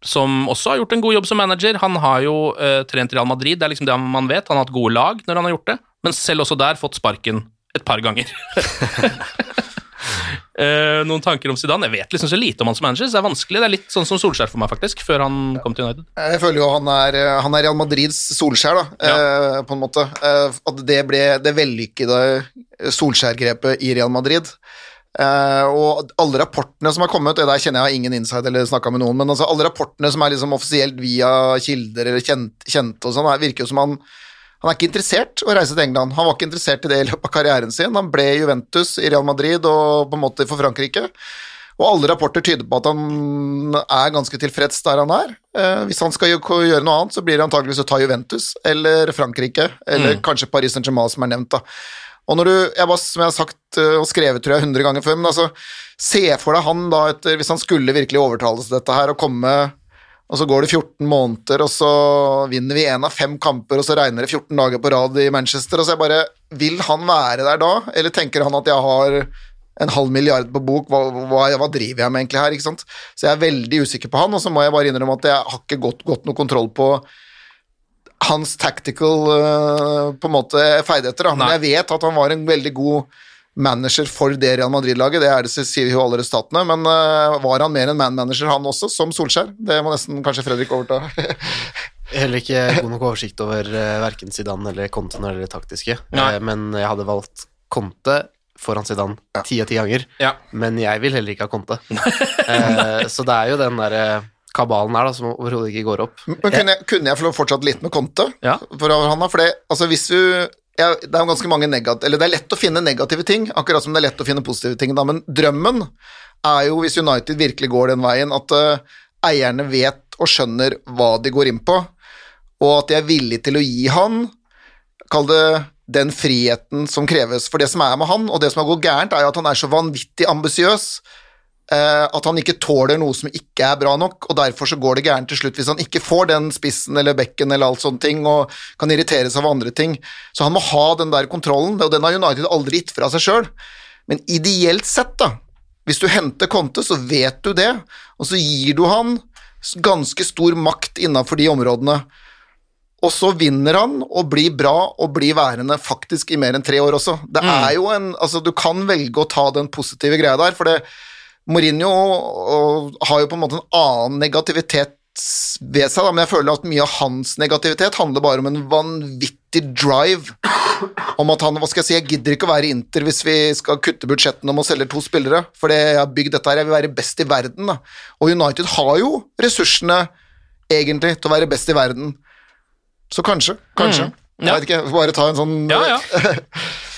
som også har gjort en god jobb som manager. Han har jo uh, trent Real Madrid, det er liksom det man vet. Han har hatt gode lag når han har gjort det, men selv også der fått sparken et par ganger. Eh, noen tanker om Zidane? Jeg vet liksom så lite om han som manager, så det er vanskelig. Det er litt sånn som Solskjær for meg, faktisk, før han kom til United. Jeg føler jo han er, han er Real Madrids Solskjær, da, eh, på en måte. Uh, at det ble det vellykkede Solskjær-grepet i Real Madrid. Eh, og alle rapportene som har kommet, det der kjenner jeg har ingen insight eller snakka med noen, men altså alle rapportene som er liksom offisielt via kilder eller kjent, og sånn, virker jo som han han er ikke interessert å reise til England. Han var ikke interessert i det i løpet av karrieren sin. Han ble Juventus i Real Madrid og på en måte for Frankrike. Og alle rapporter tyder på at han er ganske tilfreds der han er. Eh, hvis han skal gjøre noe annet, så blir det antageligvis å ta Juventus eller Frankrike, eller Mm. kanskje Paris Saint-Germain, som er nevnt. da. Og når du, jeg var, som jeg har sagt eh, og skrevet tror jeg 100 ganger før, men altså, se for deg han da, etter, hvis han skulle virkelig overtales til dette her, og komme og så går det 14 måneder, og så vinner vi én av fem kamper, og så regner det 14 dager på rad i Manchester, og så jeg bare Vil han være der da, eller tenker han at jeg har en halv milliard på bok, hva, hva, hva driver jeg med egentlig her, ikke sant? Så jeg er veldig usikker på han, og så må jeg bare innrømme at jeg har ikke godt, godt noe kontroll på hans tactical uh, på en måte ferdigheter, da. Men jeg vet at han var en veldig god manager for det Real Madrid-laget, det er det, sier jo alle resultatene, men eh, var han mer en man-manager han også, som Solskjær? Det må nesten kanskje Fredrik overta. Heller ikke god nok oversikt over uh, verken Zidane eller Conte når det gjelder taktiske, Nei. Eh, men jeg hadde valgt Conte foran Zidane ti av ti ganger, Ja. men jeg vil heller ikke ha Conte. uh, så det er jo den der uh, kabalen her da, som overhodet ikke går opp. Men kunne jeg, kunne jeg få lov litt med Conte? Ja. For han, da? For det, altså hvis du ja, Det er jo ganske mange negative Eller det er lett å finne negative ting, akkurat som det er lett å finne positive ting, da. Men drømmen er jo, hvis United virkelig går den veien, at uh, eierne vet og skjønner hva de går inn på, og at de er villige til å gi han Kall det den friheten som kreves. For det som er med han, og det som har gått gærent, er jo at han er så vanvittig ambisiøs at han ikke tåler noe som ikke er bra nok, og derfor så går det gærent til slutt hvis han ikke får den spissen eller bekken eller alt sånne ting, og kan irriteres av andre ting. Så han må ha den der kontrollen, og den har United aldri gitt fra seg sjøl. Men ideelt sett, da, hvis du henter Conte, så vet du det, og så gir du han ganske stor makt innafor de områdene. Og så vinner han og blir bra og blir værende faktisk i mer enn tre år også. Det er jo en, altså Du kan velge å ta den positive greia der, for det, Mourinho har jo på en måte en annen negativitet ved seg, da, men jeg føler at mye av hans negativitet handler bare om en vanvittig drive om at han Hva skal jeg si, jeg gidder ikke å være Inter hvis vi skal kutte budsjettene om å selge to spillere, for jeg har bygd dette her, jeg vil være best i verden, da. Og United har jo ressursene egentlig til å være best i verden. Så kanskje, kanskje. Mm, ja. Jeg vet ikke, bare ta en sånn Ja,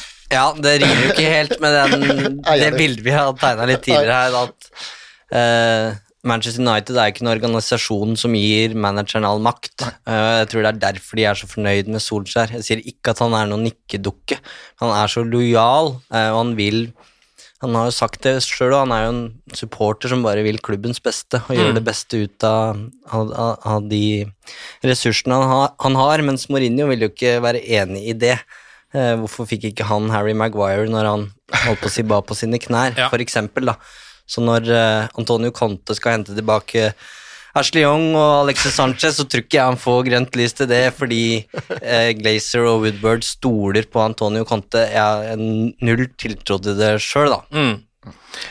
det rimer jo ikke helt med den, det bildet vi har tegna litt tidligere her, at uh, Manchester United er ikke en organisasjon som gir manageren all makt. Uh, jeg tror det er derfor de er så fornøyd med Solskjær. Jeg sier ikke at han er noen nikkedukke. Han er så lojal, uh, og han vil Han har jo sagt det sjøl, og han er jo en supporter som bare vil klubbens beste og gjøre Mm. det beste ut av, av, av- av de ressursene han har, han har, mens Mourinho vil jo ikke være enig i det. Eh, hvorfor fikk ikke han Harry Maguire når han holdt på å si ba på sine knær, for eksempel, da. Så når eh, Antonio Conte skal hente tilbake Ashley Young og Alexis Sanchez, så tror ikke jeg han får grønt lys til det, fordi eh, Glazer og Woodward stoler på Antonio Conte. Jeg har null tiltro til det sjøl, da. Mm.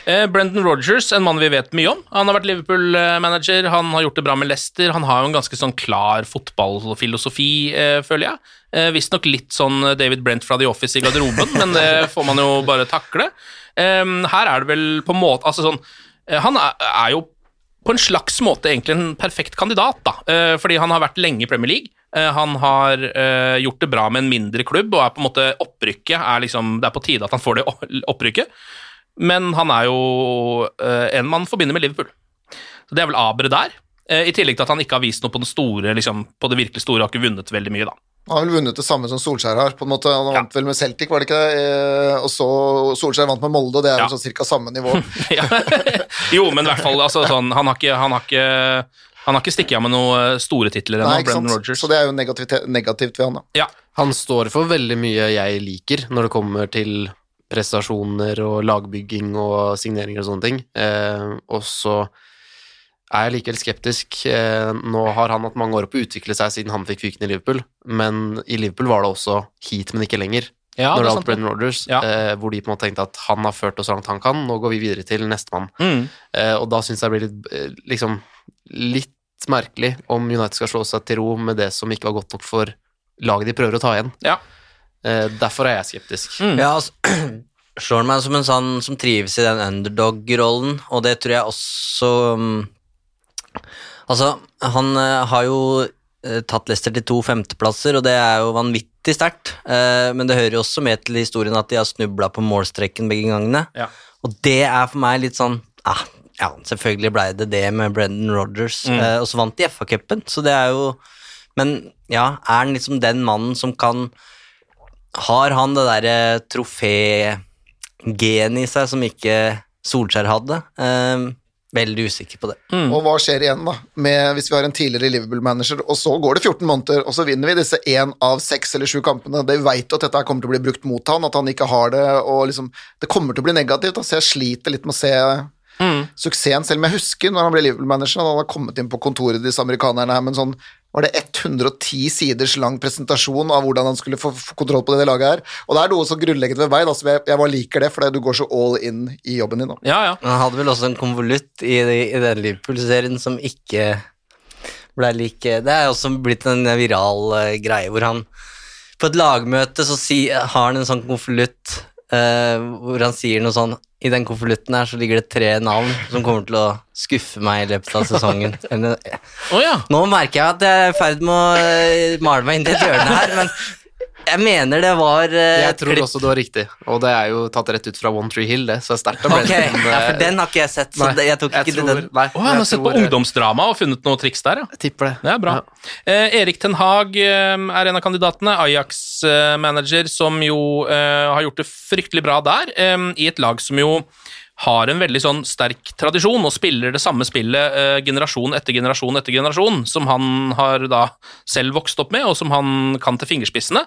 Eh, Brendan Rodgers, en mann vi vet mye om. Han har vært Liverpool-manager, han har gjort det bra med Leicester. Han har jo en ganske sånn klar fotballfilosofi, eh, føler jeg. Eh, Visstnok litt sånn David Brent fra The Office i garderoben, men det får man jo bare takle. Eh, her er det vel på en måte Altså sånn eh, Han er, er jo på en slags måte egentlig en perfekt kandidat, da. Eh, fordi han har vært lenge i Premier League. Eh, han har uh, gjort det bra med en mindre klubb, og er på en måte opprykket er liksom, Det er på tide at han får det opprykket. Men han er jo eh, en man forbinder med Liverpool. Så det er vel aberet der. Eh, I tillegg til at han ikke har vist noe på den store, liksom, på det virkelig store, har ikke vunnet veldig mye, da. Han har vel vunnet det samme som Solskjær har, på en måte. Han vant vel med Celtic, var det ikke det? Eh, Og så Solskjær vant med Molde, og det er vel sånn cirka samme nivå. Jo, men i hvert fall altså, sånn, han, har ikke, han, har ikke, han har ikke stikket av med noen store titler ennå, Brendan Rogers. Rodgers. Så det er jo negativt, negativt ved han, da. Han står for veldig mye jeg liker når det kommer til prestasjoner og lagbygging og signeringer og sånne ting. Eh, og så er jeg likevel skeptisk. Eh, nå har han hatt mange år på å utvikle seg siden han fikk fyken i Liverpool, men i Liverpool var det også hit, men ikke lenger. Ja, når det gjaldt Brendan Rodgers, eh, hvor de på en måte tenkte at han har ført oss så langt han kan, nå går vi videre til nestemann. Mm. Eh, og da syns jeg det blir litt, eh, liksom, litt merkelig om United skal slå seg til ro med det som ikke var godt nok for laget de prøver å ta igjen. Eh, derfor er jeg skeptisk. Ja, altså, slår meg som en sånn som trives i den underdog-rollen, og det tror jeg også um, Altså, han eh, har jo eh, tatt Leicester til to femteplasser, og det er jo vanvittig sterkt, eh, men det hører jo også med til historien at de har snubla på målstreken begge gangene, Ja. og det er for meg litt sånn ah, Ja, selvfølgelig blei det det med Brendan Rodgers, Mm. eh, og så vant de FA-cupen, så det er jo Men ja, er han liksom den mannen som kan Har han det derre trofé-genet i seg som ikke Solskjær hadde? Eh, veldig usikker på det. Og hva skjer igjen, da, med, hvis vi har en tidligere Liverpool-manager, og så går det 14 måneder, og så vinner vi disse én av seks eller sju kampene. Det veit vet jo at dette kommer til å bli brukt mot han, at han ikke har det, og liksom Det kommer til å bli negativt, da, så jeg sliter litt med å se suksessen, selv om jeg husker når han ble Liverpool-manager, han hadde kommet inn på kontoret til disse amerikanerne her med en sånn var det 110 siders lang presentasjon av hvordan han skulle få, få kontroll på det laget her. Og det er noe så grunnleggende ved meg, da, som jeg, jeg bare liker det, fordi du går så all in i jobben din. Da. Han hadde vel også en konvolutt i, i den Liverpool-serien som ikke ble like Det er også blitt en viral uh, greie hvor han På et lagmøte så si, har han en sånn konvolutt eh, hvor han sier noe sånn I den konvolutten her så ligger det tre navn som kommer til å skuffe meg i løpet av sesongen. Eller, Nå merker jeg at jeg er i ferd med å eh, male meg inn i et hjørne her, men jeg mener det var uh, Jeg tror også det var riktig, og det er jo tatt rett ut fra One Tree Hill, det, så det er sterkt av Ok, Brendan. ja, for den har ikke jeg sett, så nei, jeg tok ikke tror, den. Nei, oh, han har sett på tror- ungdomsdrama og funnet noe triks der, ja. Jeg tipper det. Det er bra. Eh, Erik Ten Hag eh, er en av kandidatene. Ajax-manager som jo eh, har gjort det fryktelig bra der, eh, i et lag som jo har en veldig sånn sterk tradisjon og spiller det samme spillet eh, generasjon etter generasjon etter generasjon, som han har da selv vokst opp med, og som han kan til fingerspissene.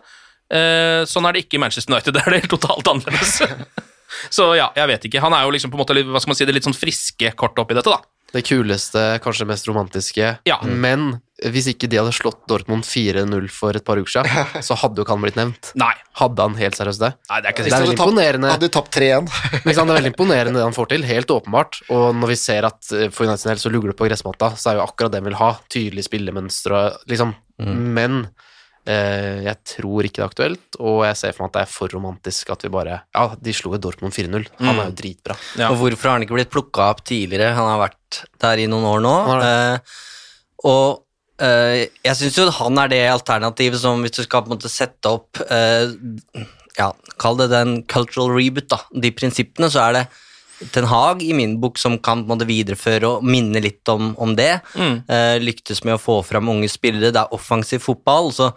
Eh, sånn er det ikke i Manchester United, der er det totalt annerledes. Så ja, jeg vet ikke. Han er jo liksom på en måte litt, hva skal man si, det litt sånn friske kortet oppi dette, da. Det kuleste, kanskje mest romantiske. Ja. Men hvis ikke de hadde slått Dortmund 4-0 for et par uker siden, så hadde jo ikke han blitt nevnt. Nei. Hadde han helt seriøst det? Nei, det er ikke Det er veldig imponerende. Hadde de tapt 3-1. Det er veldig imponerende det han får til, helt åpenbart. Og når vi ser at eh, for United sin del så lugger det på gressmatta, så er jo akkurat det han vil ha. Tydelig spillemønster og liksom. Men Eh, jeg tror ikke det er aktuelt, og jeg ser for meg at det er for romantisk at vi bare Ja, de slo jo Dortmund 4-0. Han er jo dritbra. Og hvorfor har han ikke blitt plukka opp tidligere? Han har vært der i noen år nå. Eh, og eh, jeg syns jo han er det alternativet som hvis du skal på en måte sette opp eh, Ja, kall det den cultural reboot, da. De prinsippene, så er det Ten Hag i min bok som kan måte videreføre og minne litt om, om det. Mm. Uh, lyktes med å få fram unge spillere. Det er offensiv fotball. Så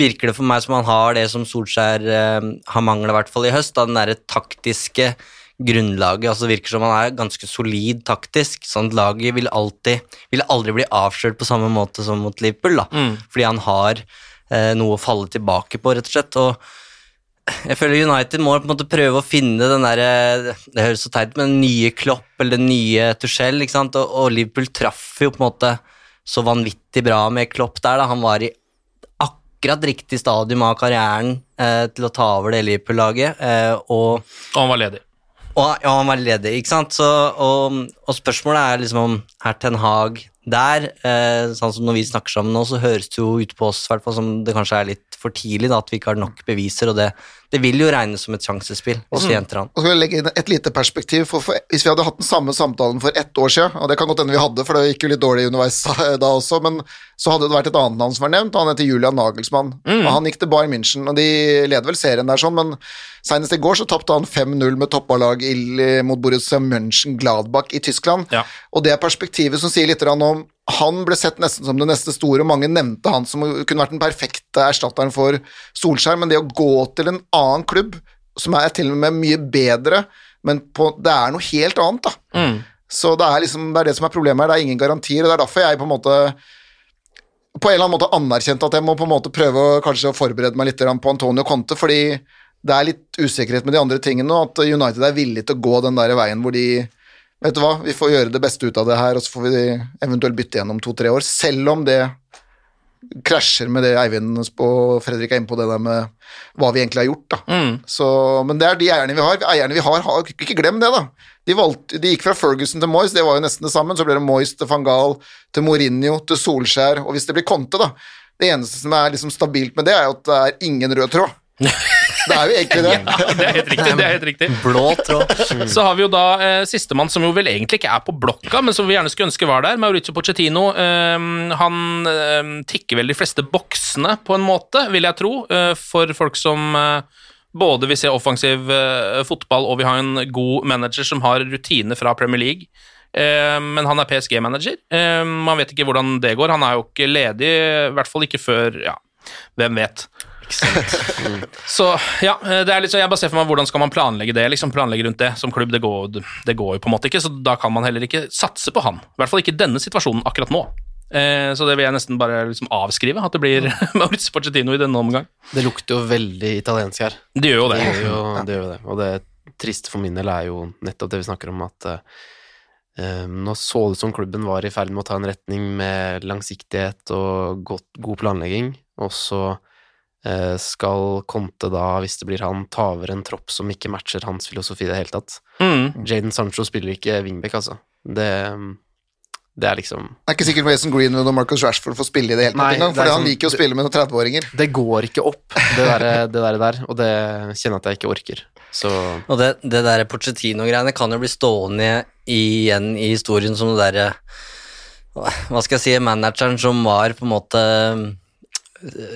virker det for meg som han har det som Solskjær uh, har mangla, i hvert fall i høst. Da, den derre taktiske grunnlaget. altså Det virker som han er ganske solid taktisk. sånn Laget vil alltid vil aldri bli avslørt på samme måte som mot Liverpool. da, Mm. Fordi han har uh, noe å falle tilbake på, rett og slett. og jeg føler United må på en måte prøve å finne den derre Det høres så teit men den nye Klopp eller den nye Tuchel, ikke sant, og, og Liverpool traff jo på en måte så vanvittig bra med Klopp der, da. Han var i akkurat riktig stadium av karrieren eh, til å ta over det Liverpool-laget, eh, og Og han var ledig. og ja, han var ledig, ikke sant? Så, og, og spørsmålet er liksom om herr Ten Hag der, eh, sånn som når vi snakker sammen nå, så høres det jo ut på oss hvert som det kanskje er litt for tidlig, da, at vi ikke har nok beviser, og det, det vil jo regnes som et sjansespill hvis vi henter han. Og skal jeg legge inn et lite perspektiv, for, for Hvis vi hadde hatt den samme samtalen for ett år siden, og det kan godt hende vi hadde, for det gikk jo litt dårlig underveis da også, men så hadde det vært et annet navn som var nevnt, og han heter Julian Nagelsmann. Og Han gikk til Bayern München, og de leder vel serien der sånn, men senest i går så tapte han 5-0 med toppalag mot Borussia München-Gladbach i Tyskland. Ja. Og det er perspektivet som sier litt om Han ble sett nesten som det neste store, og mange nevnte han som kunne vært den perfekte erstatteren for Solskjær, men det å gå til en annen klubb, som er til og med mye bedre, men på, det er noe helt annet, da. Mm. Så det er, liksom, det er det som er problemet her, det er ingen garantier, og det er derfor jeg på en måte på en eller annen måte anerkjent at jeg må på en måte prøve å, kanskje å forberede meg litt på Antonio Conte, fordi det er litt usikkerhet med de andre tingene, og at United er villig til å gå den der veien hvor de Vet du hva, vi får gjøre det beste ut av det her, og så får vi eventuelt bytte igjen om to-tre år, selv om det krasjer med det Eivind og Fredrik er inne på, det der med hva vi egentlig har gjort. Mm. Så, men det er de eierne vi har. Eierne vi har, har ikke glem det, da. De, valgte, de gikk fra Ferguson til Moyes, det var jo nesten det samme. Så ble det Moyes til van Gaal, til Mourinho, til Solskjær, og hvis det blir Conte, da Det eneste som er liksom stabilt med det, er jo at det er ingen rød tråd. Det er jo egentlig det. Det er helt riktig. det er helt riktig. Blå tråd. Så har vi jo da eh, sistemann, som jo vel egentlig ikke er på blokka, men som vi gjerne skulle ønske var der, Mauricio Pochettino. Eh, han eh, tikker vel de fleste boksene, på en måte, vil jeg tro, eh, for folk som eh, både vil se offensiv eh, fotball, og vi har en god manager som har rutine fra Premier League. Eh, men han er PSG-manager. Eh, man vet ikke hvordan det går. Han er jo ikke ledig, i hvert fall ikke før Ja, hvem vet. Så ja, det er litt sånn, jeg bare ser for meg hvordan skal man planlegge det, liksom planlegge rundt det som klubb. Det går, det går jo på en måte ikke, så da kan man heller ikke satse på han. I hvert fall ikke i denne situasjonen akkurat nå. Eh, så det vil jeg nesten bare liksom avskrive, at det blir Maurizio Pochettino i denne omgang. Det lukter jo veldig italiensk her. Det gjør jo det. Det gjør jo det. Gjør jo det. Og det triste for min del er jo nettopp det vi snakker om, at eh, nå så det som klubben var i ferd med å ta en retning med langsiktighet og godt, god planlegging, og så eh, skal Conte da, hvis det blir han, ta over en tropp som ikke matcher hans filosofi i det hele tatt. Mm. Jaden Sancho spiller ikke wingback, altså. Det, det er liksom Det er ikke sikkert Mason Greenwood og Marcus Rashford får spille i det hele tatt engang, for han sånn- liker jo å spille med noen 30-åringer. Det går ikke opp, det der, det der, der, og det kjenner jeg at jeg ikke orker. Så Og det, det der Pochettino-greiene kan jo bli stående igjen i historien som det derre Hva skal jeg si, manageren som var på en måte eh,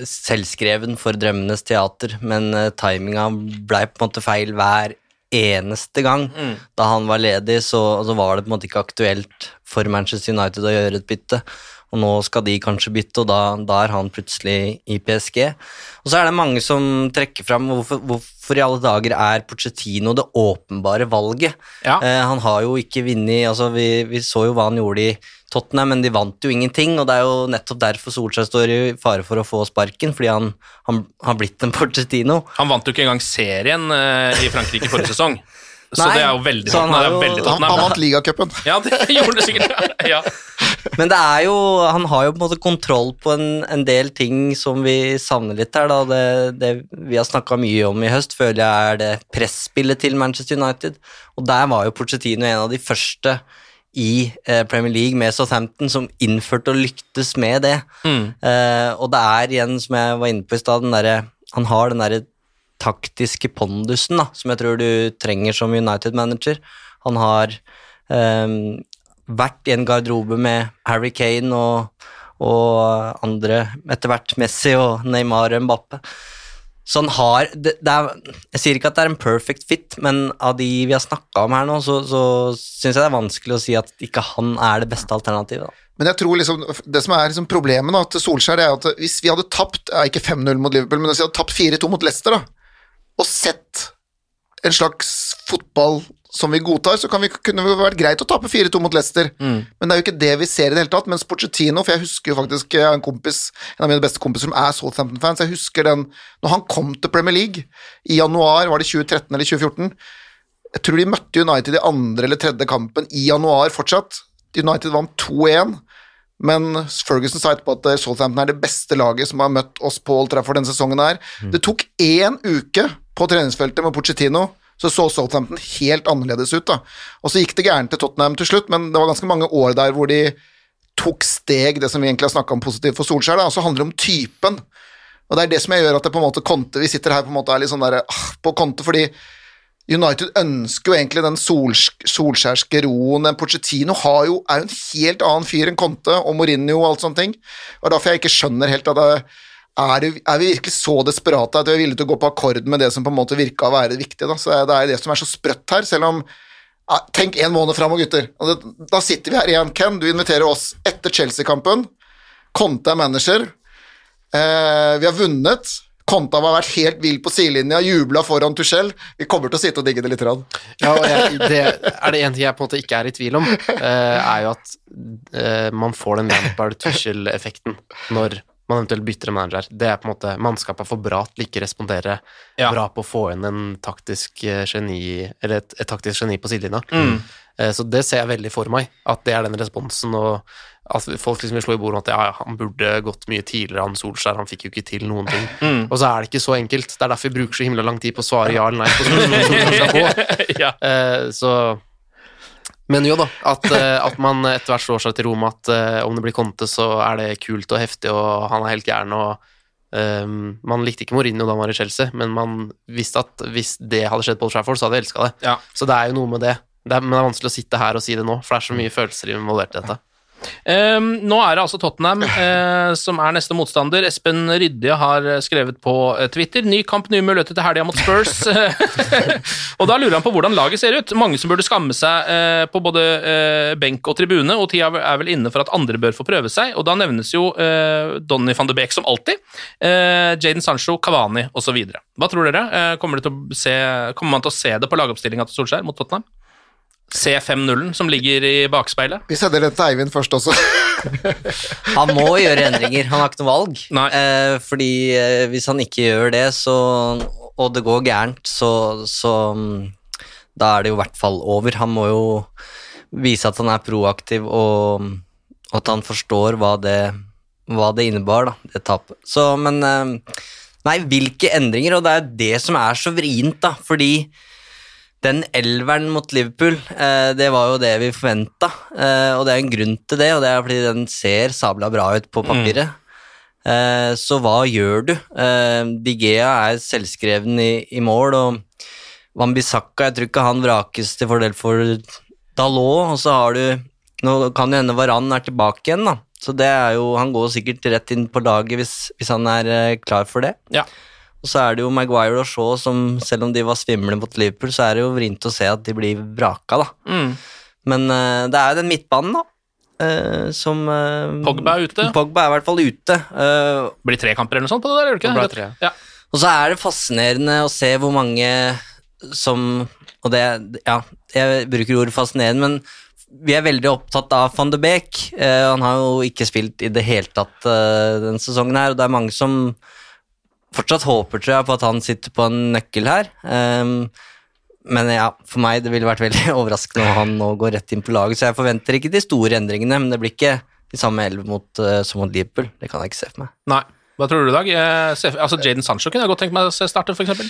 selvskreven for Drømmenes teater, men uh, timinga blei på en måte feil hver eneste gang. Da han var ledig, så, så var det på en måte ikke aktuelt for Manchester United å gjøre et bytte. Og nå skal de kanskje bytte, og da, da er han plutselig i PSG. Og så er det mange som trekker fram hvorfor, hvorfor i alle dager er Pochettino det åpenbare valget. Ja. Eh, han har jo ikke vunnet altså vi, vi så jo hva han gjorde i Tottenham, men de vant jo ingenting, og det er jo nettopp derfor Solskjær står i fare for å få sparken, fordi han han har blitt en Pochettino. Han vant jo ikke engang serien eh, i Frankrike forrige sesong. Så det er jo veldig så han jo- veldig Han, han vant ligacupen. Ja, det gjorde det sikkert. Ja. Men det er jo, han har jo på en måte kontroll på en, en del ting som vi savner litt her. Da. Det, det vi har snakka mye om i høst, føler jeg er det presspillet til Manchester United. Og der var jo Pochettino en av de første i eh, Premier League med Southampton som innførte og lyktes med det. Mm. Eh, og det er igjen, som jeg var inne på i stad, han har den derre taktiske pondusen da, som jeg tror du trenger som United-manager. Han har eh, vært i en garderobe med Harry Kane og, og andre, etter hvert Messi og Neymar og Mbappe. Så han har det, det er, Jeg sier ikke at det er en perfect fit, men av de vi har snakka om her nå, så, så syns jeg det er vanskelig å si at ikke han er det beste alternativet. Da. Men jeg tror liksom, det som er liksom problemet da, til Solskjær, er at hvis vi hadde tapt ikke 5-0 mot Liverpool, men hvis vi hadde tapt 4-2 mot Leicester, da, og sett en slags fotball som vi godtar, så kan vi, kunne det vært greit å tape 4-2 mot Leicester. Men det er jo ikke det vi ser i det hele tatt. Mens Porcettino for jeg husker jo faktisk jeg har en kompis, en av mine beste kompiser som er Southampton-fans, jeg husker den når han kom til Premier League i januar, var det 2013 eller 2014? Jeg tror de møtte United i andre eller tredje kampen i januar fortsatt. United vant 2-1. Men Ferguson sa etterpå at Southampton er det beste laget som har møtt oss på Old Trafford denne sesongen. her. Det tok én uke på treningsfeltet med Pochettino, så så Southampton helt annerledes ut. da. Og så gikk det gærent til Tottenham til slutt, men det var ganske mange år der hvor de tok steg, det som vi egentlig har snakka om positivt for Solskjær. og så handler det om typen. Og det er det som jeg gjør at det på en måte Conte, vi sitter her på en måte er litt sånn der, ah, på Conte, fordi United ønsker jo egentlig den sols, solskjærske roen. Den Pochettino jo, er jo en helt annen fyr enn Conte og Mourinho og alt sånne ting. Og derfor jeg ikke skjønner helt at det, er, det, er vi virkelig så desperate at vi er villige til å gå på akkord med det som på en måte virka å være viktig? Da? Så det er det som er så sprøtt her, selv om Tenk en måned fram, gutter. Da sitter vi her igjen. Ken, du inviterer oss etter Chelsea-kampen. Conte er manager. Eh, vi har vunnet. Conte har vært helt vill på sidelinja, jubla foran Tuchel. Vi kommer til å sitte og digge det litt. Rann. Ja, jeg, det, er det en ting jeg på en måte ikke er i tvil om, eh, er jo at eh, man får den Lampard-Tuchel-effekten når man eventuelt bytter en manager. Det er på en måte Mannskapet er for bra til ikke respondere Ja. bra på å få inn en taktisk eh, geni, eller et, et taktisk geni på sidelinja. Mm. Eh, Så det ser jeg veldig for meg, at det er den responsen, og at folk liksom vil slå i bordet om at ja, ja, han burde gått mye tidligere, han Solskjær, han fikk jo ikke til noen ting. Mm. Og så er det ikke så enkelt. Det er derfor vi bruker så himla lang tid på å svare ja eller nei på spørsmål Solskjær skal få. ja. Eh, så Men jo da, at, eh, at man etter hvert slår seg til ro med at eh, om det blir Conte, så er det kult og heftig, og han er helt gæren, og um, Man likte ikke Mourinho da han var i Chelsea, men man visste at hvis det hadde skjedd på Old Trafford, så hadde jeg elska det. Ja. Så det er jo noe med det. det er, men det er vanskelig å sitte her og si det nå, for det er så mye følelser involvert i dette. Ehm, nå er det altså Tottenham uh, som er neste motstander. Espen Rydje har eh, skrevet på eh, Twitter ny kamp, nye muligheter til helga mot Spurs. og da lurer han på hvordan laget ser ut. Mange som burde skamme seg uh, på både uh, benk og tribune, og tida er vel inne for at andre bør få prøve seg. Og da nevnes jo Donny van de Beek som alltid. Jaden Sancho, Kavani osv. Hva tror dere? Kommer, det til å se, kommer man til å se det på lagoppstillinga til Solskjær mot Tottenham? Se 5-0-en som ligger i bakspeilet? Vi sender den til Eivind først også. Han må gjøre endringer, han har ikke noe valg. Eh, fordi eh, hvis han ikke gjør det, så, og det går gærent, så, så mm, da er det jo i hvert fall over. Han må jo vise at han er proaktiv, og, og at han forstår hva det, hva det innebar, da, det tapet. Så, men eh, Nei, hvilke endringer? Og det er det som er så vrient, da, fordi den elveren mot Liverpool, eh, det var jo det vi forventa. Eh, og det er en grunn til det, og det er fordi den ser sabla bra ut på papiret. Mm. så hva gjør du? Digea er selvskreven i, i mål, og Wambisaka jeg tror ikke han vrakes til fordel for Dalot. Og så har du Nå kan jo hende Varan er tilbake igjen, da. Så det er jo, han går sikkert rett inn på laget hvis, hvis han er klar for det. Ja. Og så er det jo Maguire og Shaw som, selv om de var svimle mot Liverpool, så er det jo vrient å se at de blir vraka, da. Mm. Men uh, det er jo den midtbanen, da. Uh, som uh, Pogba er ute. Pogba er i hvert fall ute. eh, Blir tre kamper eller noe sånt på det der? gjør det ikke tre. Ja. og så er det fascinerende å se hvor mange som Og det Ja, jeg bruker ordet fascinerende, men vi er veldig opptatt av van de Beek. Eh, han har jo ikke spilt i det hele tatt denne sesongen her, og det er mange som fortsatt håper, tror jeg, på at han sitter på en nøkkel her. Um, men ja, for meg det ville vært veldig overraskende om han nå går rett inn på laget, så jeg forventer ikke de store endringene, men det blir ikke de samme elleve eh, som mot Liverpool. Det kan jeg ikke se for meg. Nei. Hva tror du, Dag? Ser- Altså, Jaden Sancho kunne jeg godt tenkt meg å se starte, eksempel.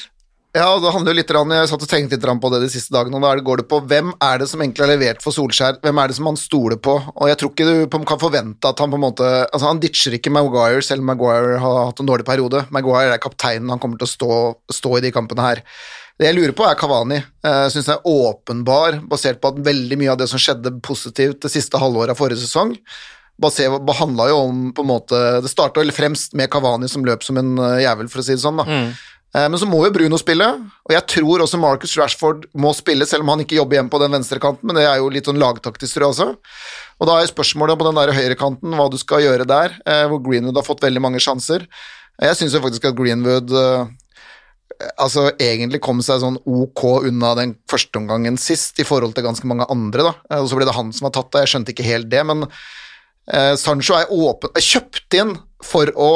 Ja, det handler jo litt, om, Jeg satt og tenkte litt på det de siste dagene. og Da går det på hvem er det som egentlig har levert for Solskjær? Hvem er det som han stoler på? Og jeg tror ikke du kan forvente at han på en måte Altså, han ditcher ikke Maguire, selv om Maguire har hatt en dårlig periode. Maguire er kapteinen, han kommer til å stå, stå i de kampene her. Det jeg lurer på, er Kavani. Jeg syns det er åpenbar, basert på at veldig mye av det som skjedde positivt det siste halvåret av forrige sesong, handla jo om på en måte Det starta fremst med Kavani som løp som en eh, jævel, for å si det sånn. da. Eh, Men så må jo Bruno spille, og jeg tror også Marcus Rashford må spille, selv om han ikke jobber hjemme på den venstrekanten, men det er jo litt sånn lagtaktisk, tror jeg også. Og da er spørsmålet på den der høyrekanten hva du skal gjøre der, eh, hvor Greenwood har fått veldig mange sjanser. Jeg syns jo faktisk at Greenwood eh, altså egentlig kom seg sånn ok unna den første omgangen sist, i forhold til ganske mange andre, da. Eh, Og så ble det han som var tatt av, jeg skjønte ikke helt det, men eh, Sancho er åpen kjøpt inn for å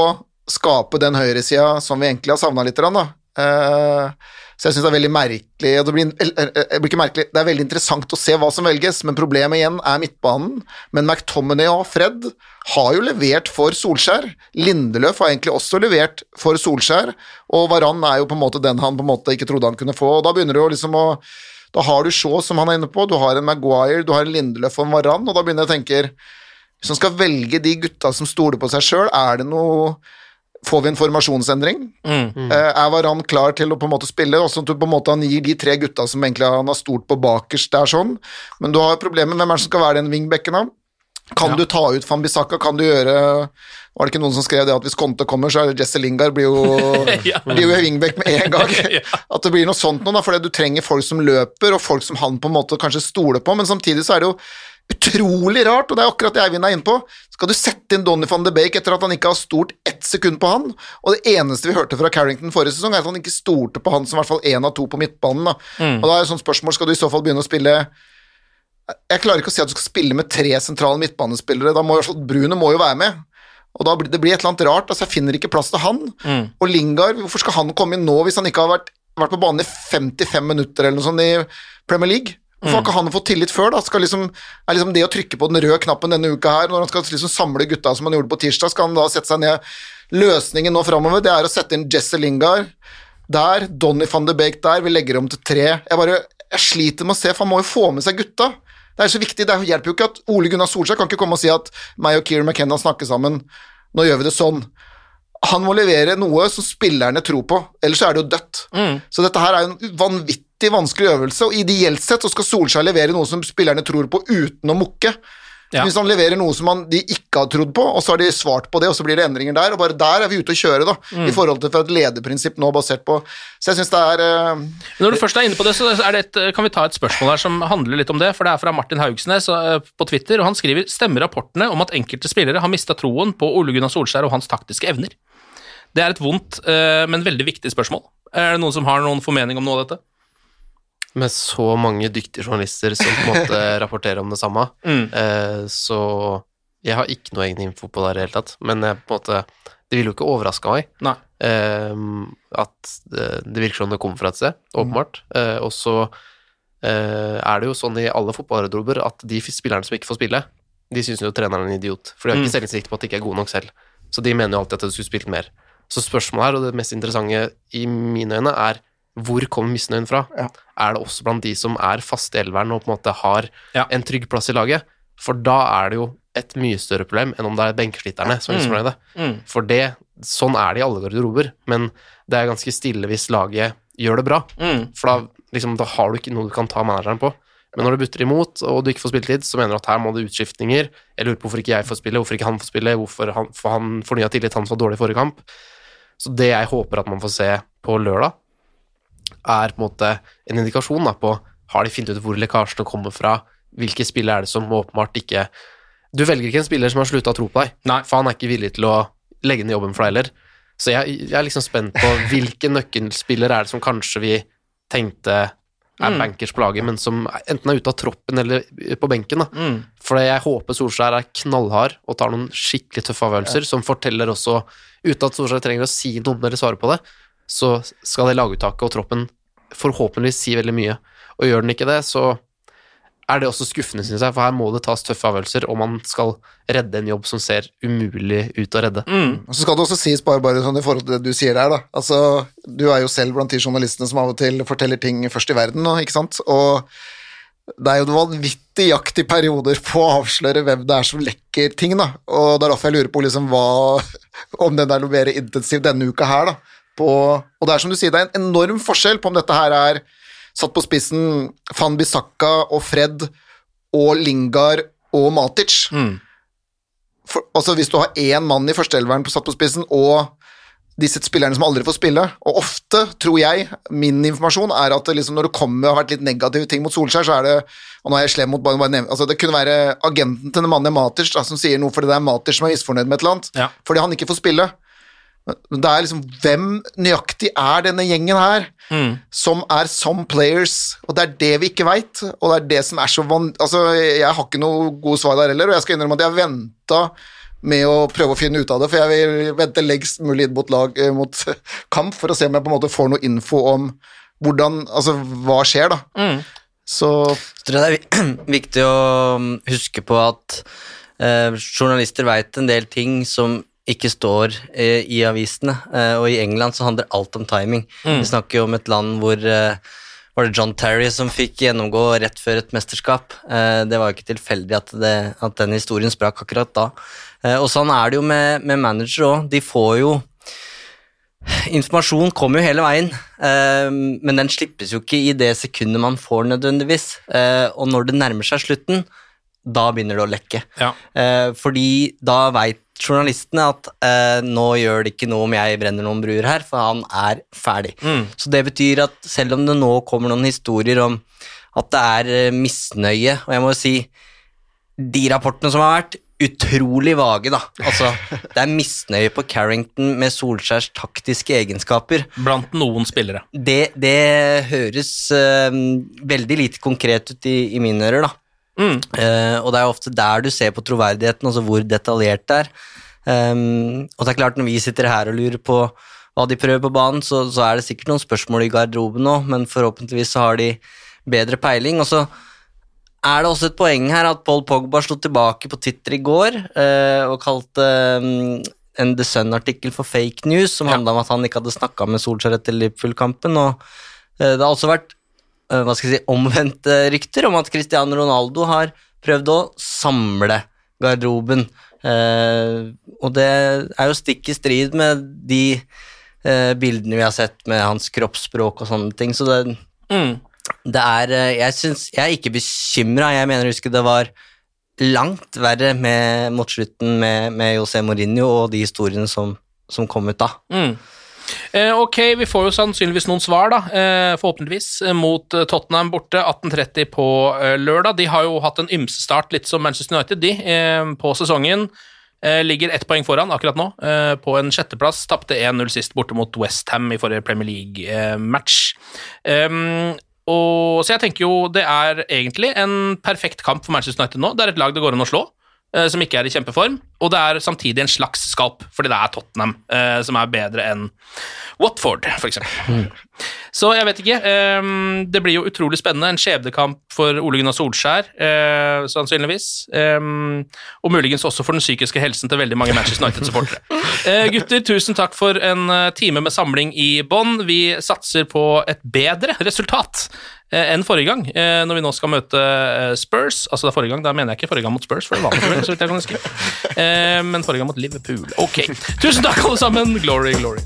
skape den høyresida som vi egentlig har savna litt, da. Eh, så jeg syns det er veldig merkelig det blir, eh, eh, det blir ikke merkelig, det er veldig interessant å se hva som velges, men problemet igjen er midtbanen. Men McTominay og Fred har jo levert for Solskjær. Lindeløf har egentlig også levert for Solskjær, og Varan er jo på en måte den han på en måte ikke trodde han kunne få. og Da begynner du jo liksom å Da har du Shaw, som han er inne på, du har en Maguire, du har en Lindeløf og en Varan, og da begynner jeg å tenke Hvis han skal velge de gutta som stoler på seg sjøl, er det noe Får vi en formasjonsendring? Mm. Eh, Er Varan klar til å på en måte spille? Også at du på en måte han gir de tre gutta som egentlig han har stolt på bakerst der sånn. Men du har problemet hvem er det som skal være den wingbacken da? Kan du ta ut Van Bissaka? Kan du gjøre Var det ikke noen som skrev det at hvis Conte kommer, så er det Jesse Lingard blir jo, Ja. blir jo wingback med en gang? At det blir noe sånt noe, da, fordi du trenger folk som løper, og folk som han på en måte kanskje stoler på, men samtidig så er det jo utrolig rart, og det er akkurat det Eivind er inne på. Skal du sette inn Donny van de Beek etter at han ikke har stort ett sekund på han? Og det eneste vi hørte fra Carrington forrige sesong, er at han ikke stolte på han som i hvert fall én av to på midtbanen. Da. Mm. Og da er det sånn spørsmål, skal du i så fall begynne å spille Jeg klarer ikke å si at du skal spille med tre sentrale midtbanespillere, da må fall Bruno må jo være med. Og da blir det blir et eller annet rart, altså jeg finner ikke plass til han. Mm. Og Lingard, hvorfor skal han komme inn nå hvis han ikke har vært, vært på banen i 55 minutter eller noe sånt i Premier League? Hvorfor har ikke han fått tillit før? da? Skal liksom, er liksom det å trykke på den røde knappen denne uka her, når han skal liksom samle gutta som han gjorde på tirsdag, skal han da sette seg ned Løsningen nå framover, det er å sette inn Jesse Lingard der, Donny van de Beek der, vi legger om til tre. Jeg bare, jeg sliter med å se, for han må jo få med seg gutta. Det er så viktig, det hjelper jo ikke at Ole Gunnar Solskjær kan ikke komme og si at meg og Kieran McKenna snakker sammen, nå gjør vi det sånn. Han må levere noe som spillerne tror på, ellers er det jo dødt. Så dette her er jo en vanvittig vanskelig øvelse, og ideelt sett så skal Solskjær levere noe som spillerne tror på uten å mukke. Ja. Hvis han leverer noe som han, de ikke har trodd på, og så har de svart på det, og så blir det endringer der, og bare der er vi ute å kjøre, da, i forhold til et lederprinsipp nå basert på Så jeg syns det er uh, Når du først er inne på det, så er det et, kan vi ta et spørsmål her som handler litt om det. for Det er fra Martin Haugsnes eh, på Twitter, og han skriver stemmer rapportene om at enkelte spillere har mista troen på Ole Gunnar Solskjær og hans taktiske evner. Det er et vondt, eh, men veldig viktig spørsmål. Er det noen som har noen formening om noe av dette? Med så mange dyktige journalister som på en måte rapporterer om det samme, Mm. eh, så jeg har ikke noe egen info på det i det hele tatt. Men jeg, på en måte, det ville jo ikke overraska meg Nei. eh, at det, virker som det kommer fra et sted, åpenbart. Eh, og så eh, er det jo sånn i alle fotballgarderober at de spillerne som ikke får spille, de syns jo treneren er en idiot, for de har ikke Mm. selvinnsikt på at de ikke er gode nok selv. Så de mener jo alltid at de skulle spilt mer. Så spørsmålet her, og det mest interessante i mine øyne, er hvor kommer misnøyen fra? Er det også blant de som er faste i elveren og på en måte har en trygg plass i laget? For da er det jo et mye større problem enn om det er benkeslitterne som er Mm. misfornøyde. Mm. For det, sånn er det i alle garderober, men det er ganske stille hvis laget gjør det bra. Mm. For da, liksom, da har du ikke noe du kan ta manageren på. Men når du butter imot, og du ikke får spilletid, så mener du at her må det utskiftninger. Jeg lurer på hvorfor ikke jeg får spille, hvorfor ikke han får spille, hvorfor han, for han fornya tillit, han som var dårlig i forrige kamp. Så det jeg håper at man får se på lørdag, er på en måte en indikasjon da, på har de funnet ut hvor lekkasjene kommer fra, hvilke spillere er det som åpenbart ikke Du velger ikke en spiller som har slutta å tro på deg, for han er ikke villig til å legge ned jobben for deg heller. Så jeg, jeg er liksom spent på hvilke nøkkelspiller er det som kanskje vi tenkte er Mm. bankers på laget, men som enten er ute av troppen eller på benken. da. Mm. For jeg håper Solskjær er knallhard og tar noen skikkelig tøffe avgjørelser, som forteller også, uten at Solskjær trenger å si noe om det eller svare på det, så skal det laguttaket og troppen forhåpentligvis si veldig mye. Og gjør den ikke det, så er det også skuffende, synes jeg, for her må det tas tøffe avgjørelser, og man skal redde en jobb som ser umulig ut å redde. Og så skal det også sies bare, bare sånn i forhold til det du sier der, da. Altså, du er jo selv blant de journalistene som av og til forteller ting først i verden ikke sant? Og det er jo en vanvittig jakt i perioder på å avsløre hvem det er som lekker ting, da. Og det er derfor jeg lurer på liksom hva Om den er noe mer intensiv denne uka her, da. På, og det er som du sier, det er en enorm forskjell på om dette her er satt på spissen Van Bissaka og Fred og Lingard og Matic. For, altså Hvis du har én mann i førsteelveren på- satt på spissen, og disse spillerne som aldri får spille Og ofte, tror jeg, min informasjon er at liksom når det kommer og har vært litt negative ting mot Solskjær, så er det Og nå er jeg slem mot bare, bare altså Det kunne være agenten til den mannen Matic da, som sier noe fordi det er Matic som er misfornøyd med et eller annet, fordi han ikke får spille. Men det er liksom Hvem nøyaktig er denne gjengen her, som er some players? Og det er det vi ikke veit, og det er det som er så van... Altså, jeg har ikke noe gode svar der heller, og jeg skal innrømme at jeg venta med å prøve å finne ut av det, for jeg vil vente lengst mulig inn mot, lag, eh, mot kamp for å se om jeg på en måte får noe info om hvordan Altså, hva skjer, da? Så Jeg tror jeg det er viktig å mm, huske på at eh, journalister vet en del ting som ikke står eh, i avisene, eh, og i England så handler alt om timing. Mm. Vi snakker jo om et land hvor eh, var det John Terry som fikk gjennomgå rett før et mesterskap. Eh, det var jo ikke tilfeldig at, det, at den historien sprakk akkurat da. Eh, og sånn er det jo med, med manager òg. De får jo Informasjon kommer jo hele veien, eh, men den slippes jo ikke i det sekundet man får nødvendigvis. Eh, og når det nærmer seg slutten, da begynner det å lekke. Ja. Eh, fordi da veit journalistene at eh, nå gjør det ikke noe om jeg brenner noen bruer her, for han er ferdig. Mm. Så det betyr at selv om det nå kommer noen historier om at det er eh, misnøye, og jeg må jo si de rapportene som har vært, utrolig vage, da. Altså, det er misnøye på Carrington med Solskjærs taktiske egenskaper. Blant noen spillere. Det, det høres eh, veldig lite konkret ut i, i mine ører, da. Mm. Uh, og det er ofte der du ser på troverdigheten, altså hvor detaljert det er. Um, og det er klart, når vi sitter her og lurer på hva de prøver på banen, så, så er det sikkert noen spørsmål i garderoben nå, men forhåpentligvis så har de bedre peiling. Og så er det også et poeng her at Paul Pogba slo tilbake på Twitter i går uh, og kalte um, en The Sun-artikkel for fake news, som handla om at han ikke hadde snakka med Solskjær etter Liverpool-kampen. og uh, det har også vært hva skal jeg si, omvendte rykter om at Cristiano Ronaldo har prøvd å samle garderoben. Eh, og det er jo stikk i strid med de eh, bildene vi har sett med hans kroppsspråk og sånne ting. Så det, Mm. det er eh, Jeg syns Jeg er ikke bekymra. Jeg mener å huske det var langt verre med, mot slutten med, med José Mourinho og de historiene som, som kom ut da. Mm. Eh, ok, vi får jo sannsynligvis noen svar, da, eh, forhåpentligvis, eh, mot Tottenham borte 18.30 på lørdag. De har jo hatt en ymse start, litt som Manchester United, de, på sesongen. Ligger ett poeng foran akkurat nå, på en sjetteplass. Tapte 1-0 sist borte mot Westham i forrige Premier League-match. Og, så jeg tenker jo det er egentlig en perfekt kamp for Manchester United nå. Det er et lag det går an å slå, som ikke er i kjempeform. Og det er samtidig en slags skalp, fordi det er Tottenham eh, som er bedre enn Watford, for eksempel. Så jeg vet ikke. ehm, det blir jo utrolig spennende. En skjebnekamp for Ole Gunnar Solskjær, eh, sannsynligvis. Ehm, og muligens også for den psykiske helsen til veldig mange Manchester United-supportere. Eh, gutter, tusen takk for en eh, time med samling i bånn. Vi satser på et bedre resultat enn forrige gang, når vi nå skal møte Spurs. Altså det er forrige gang, da mener jeg ikke forrige gang mot Spurs, for det var på så vidt jeg kan huske. Men forrige gang mot Liverpool. Ok. Tusen takk, alle sammen. Glory, glory.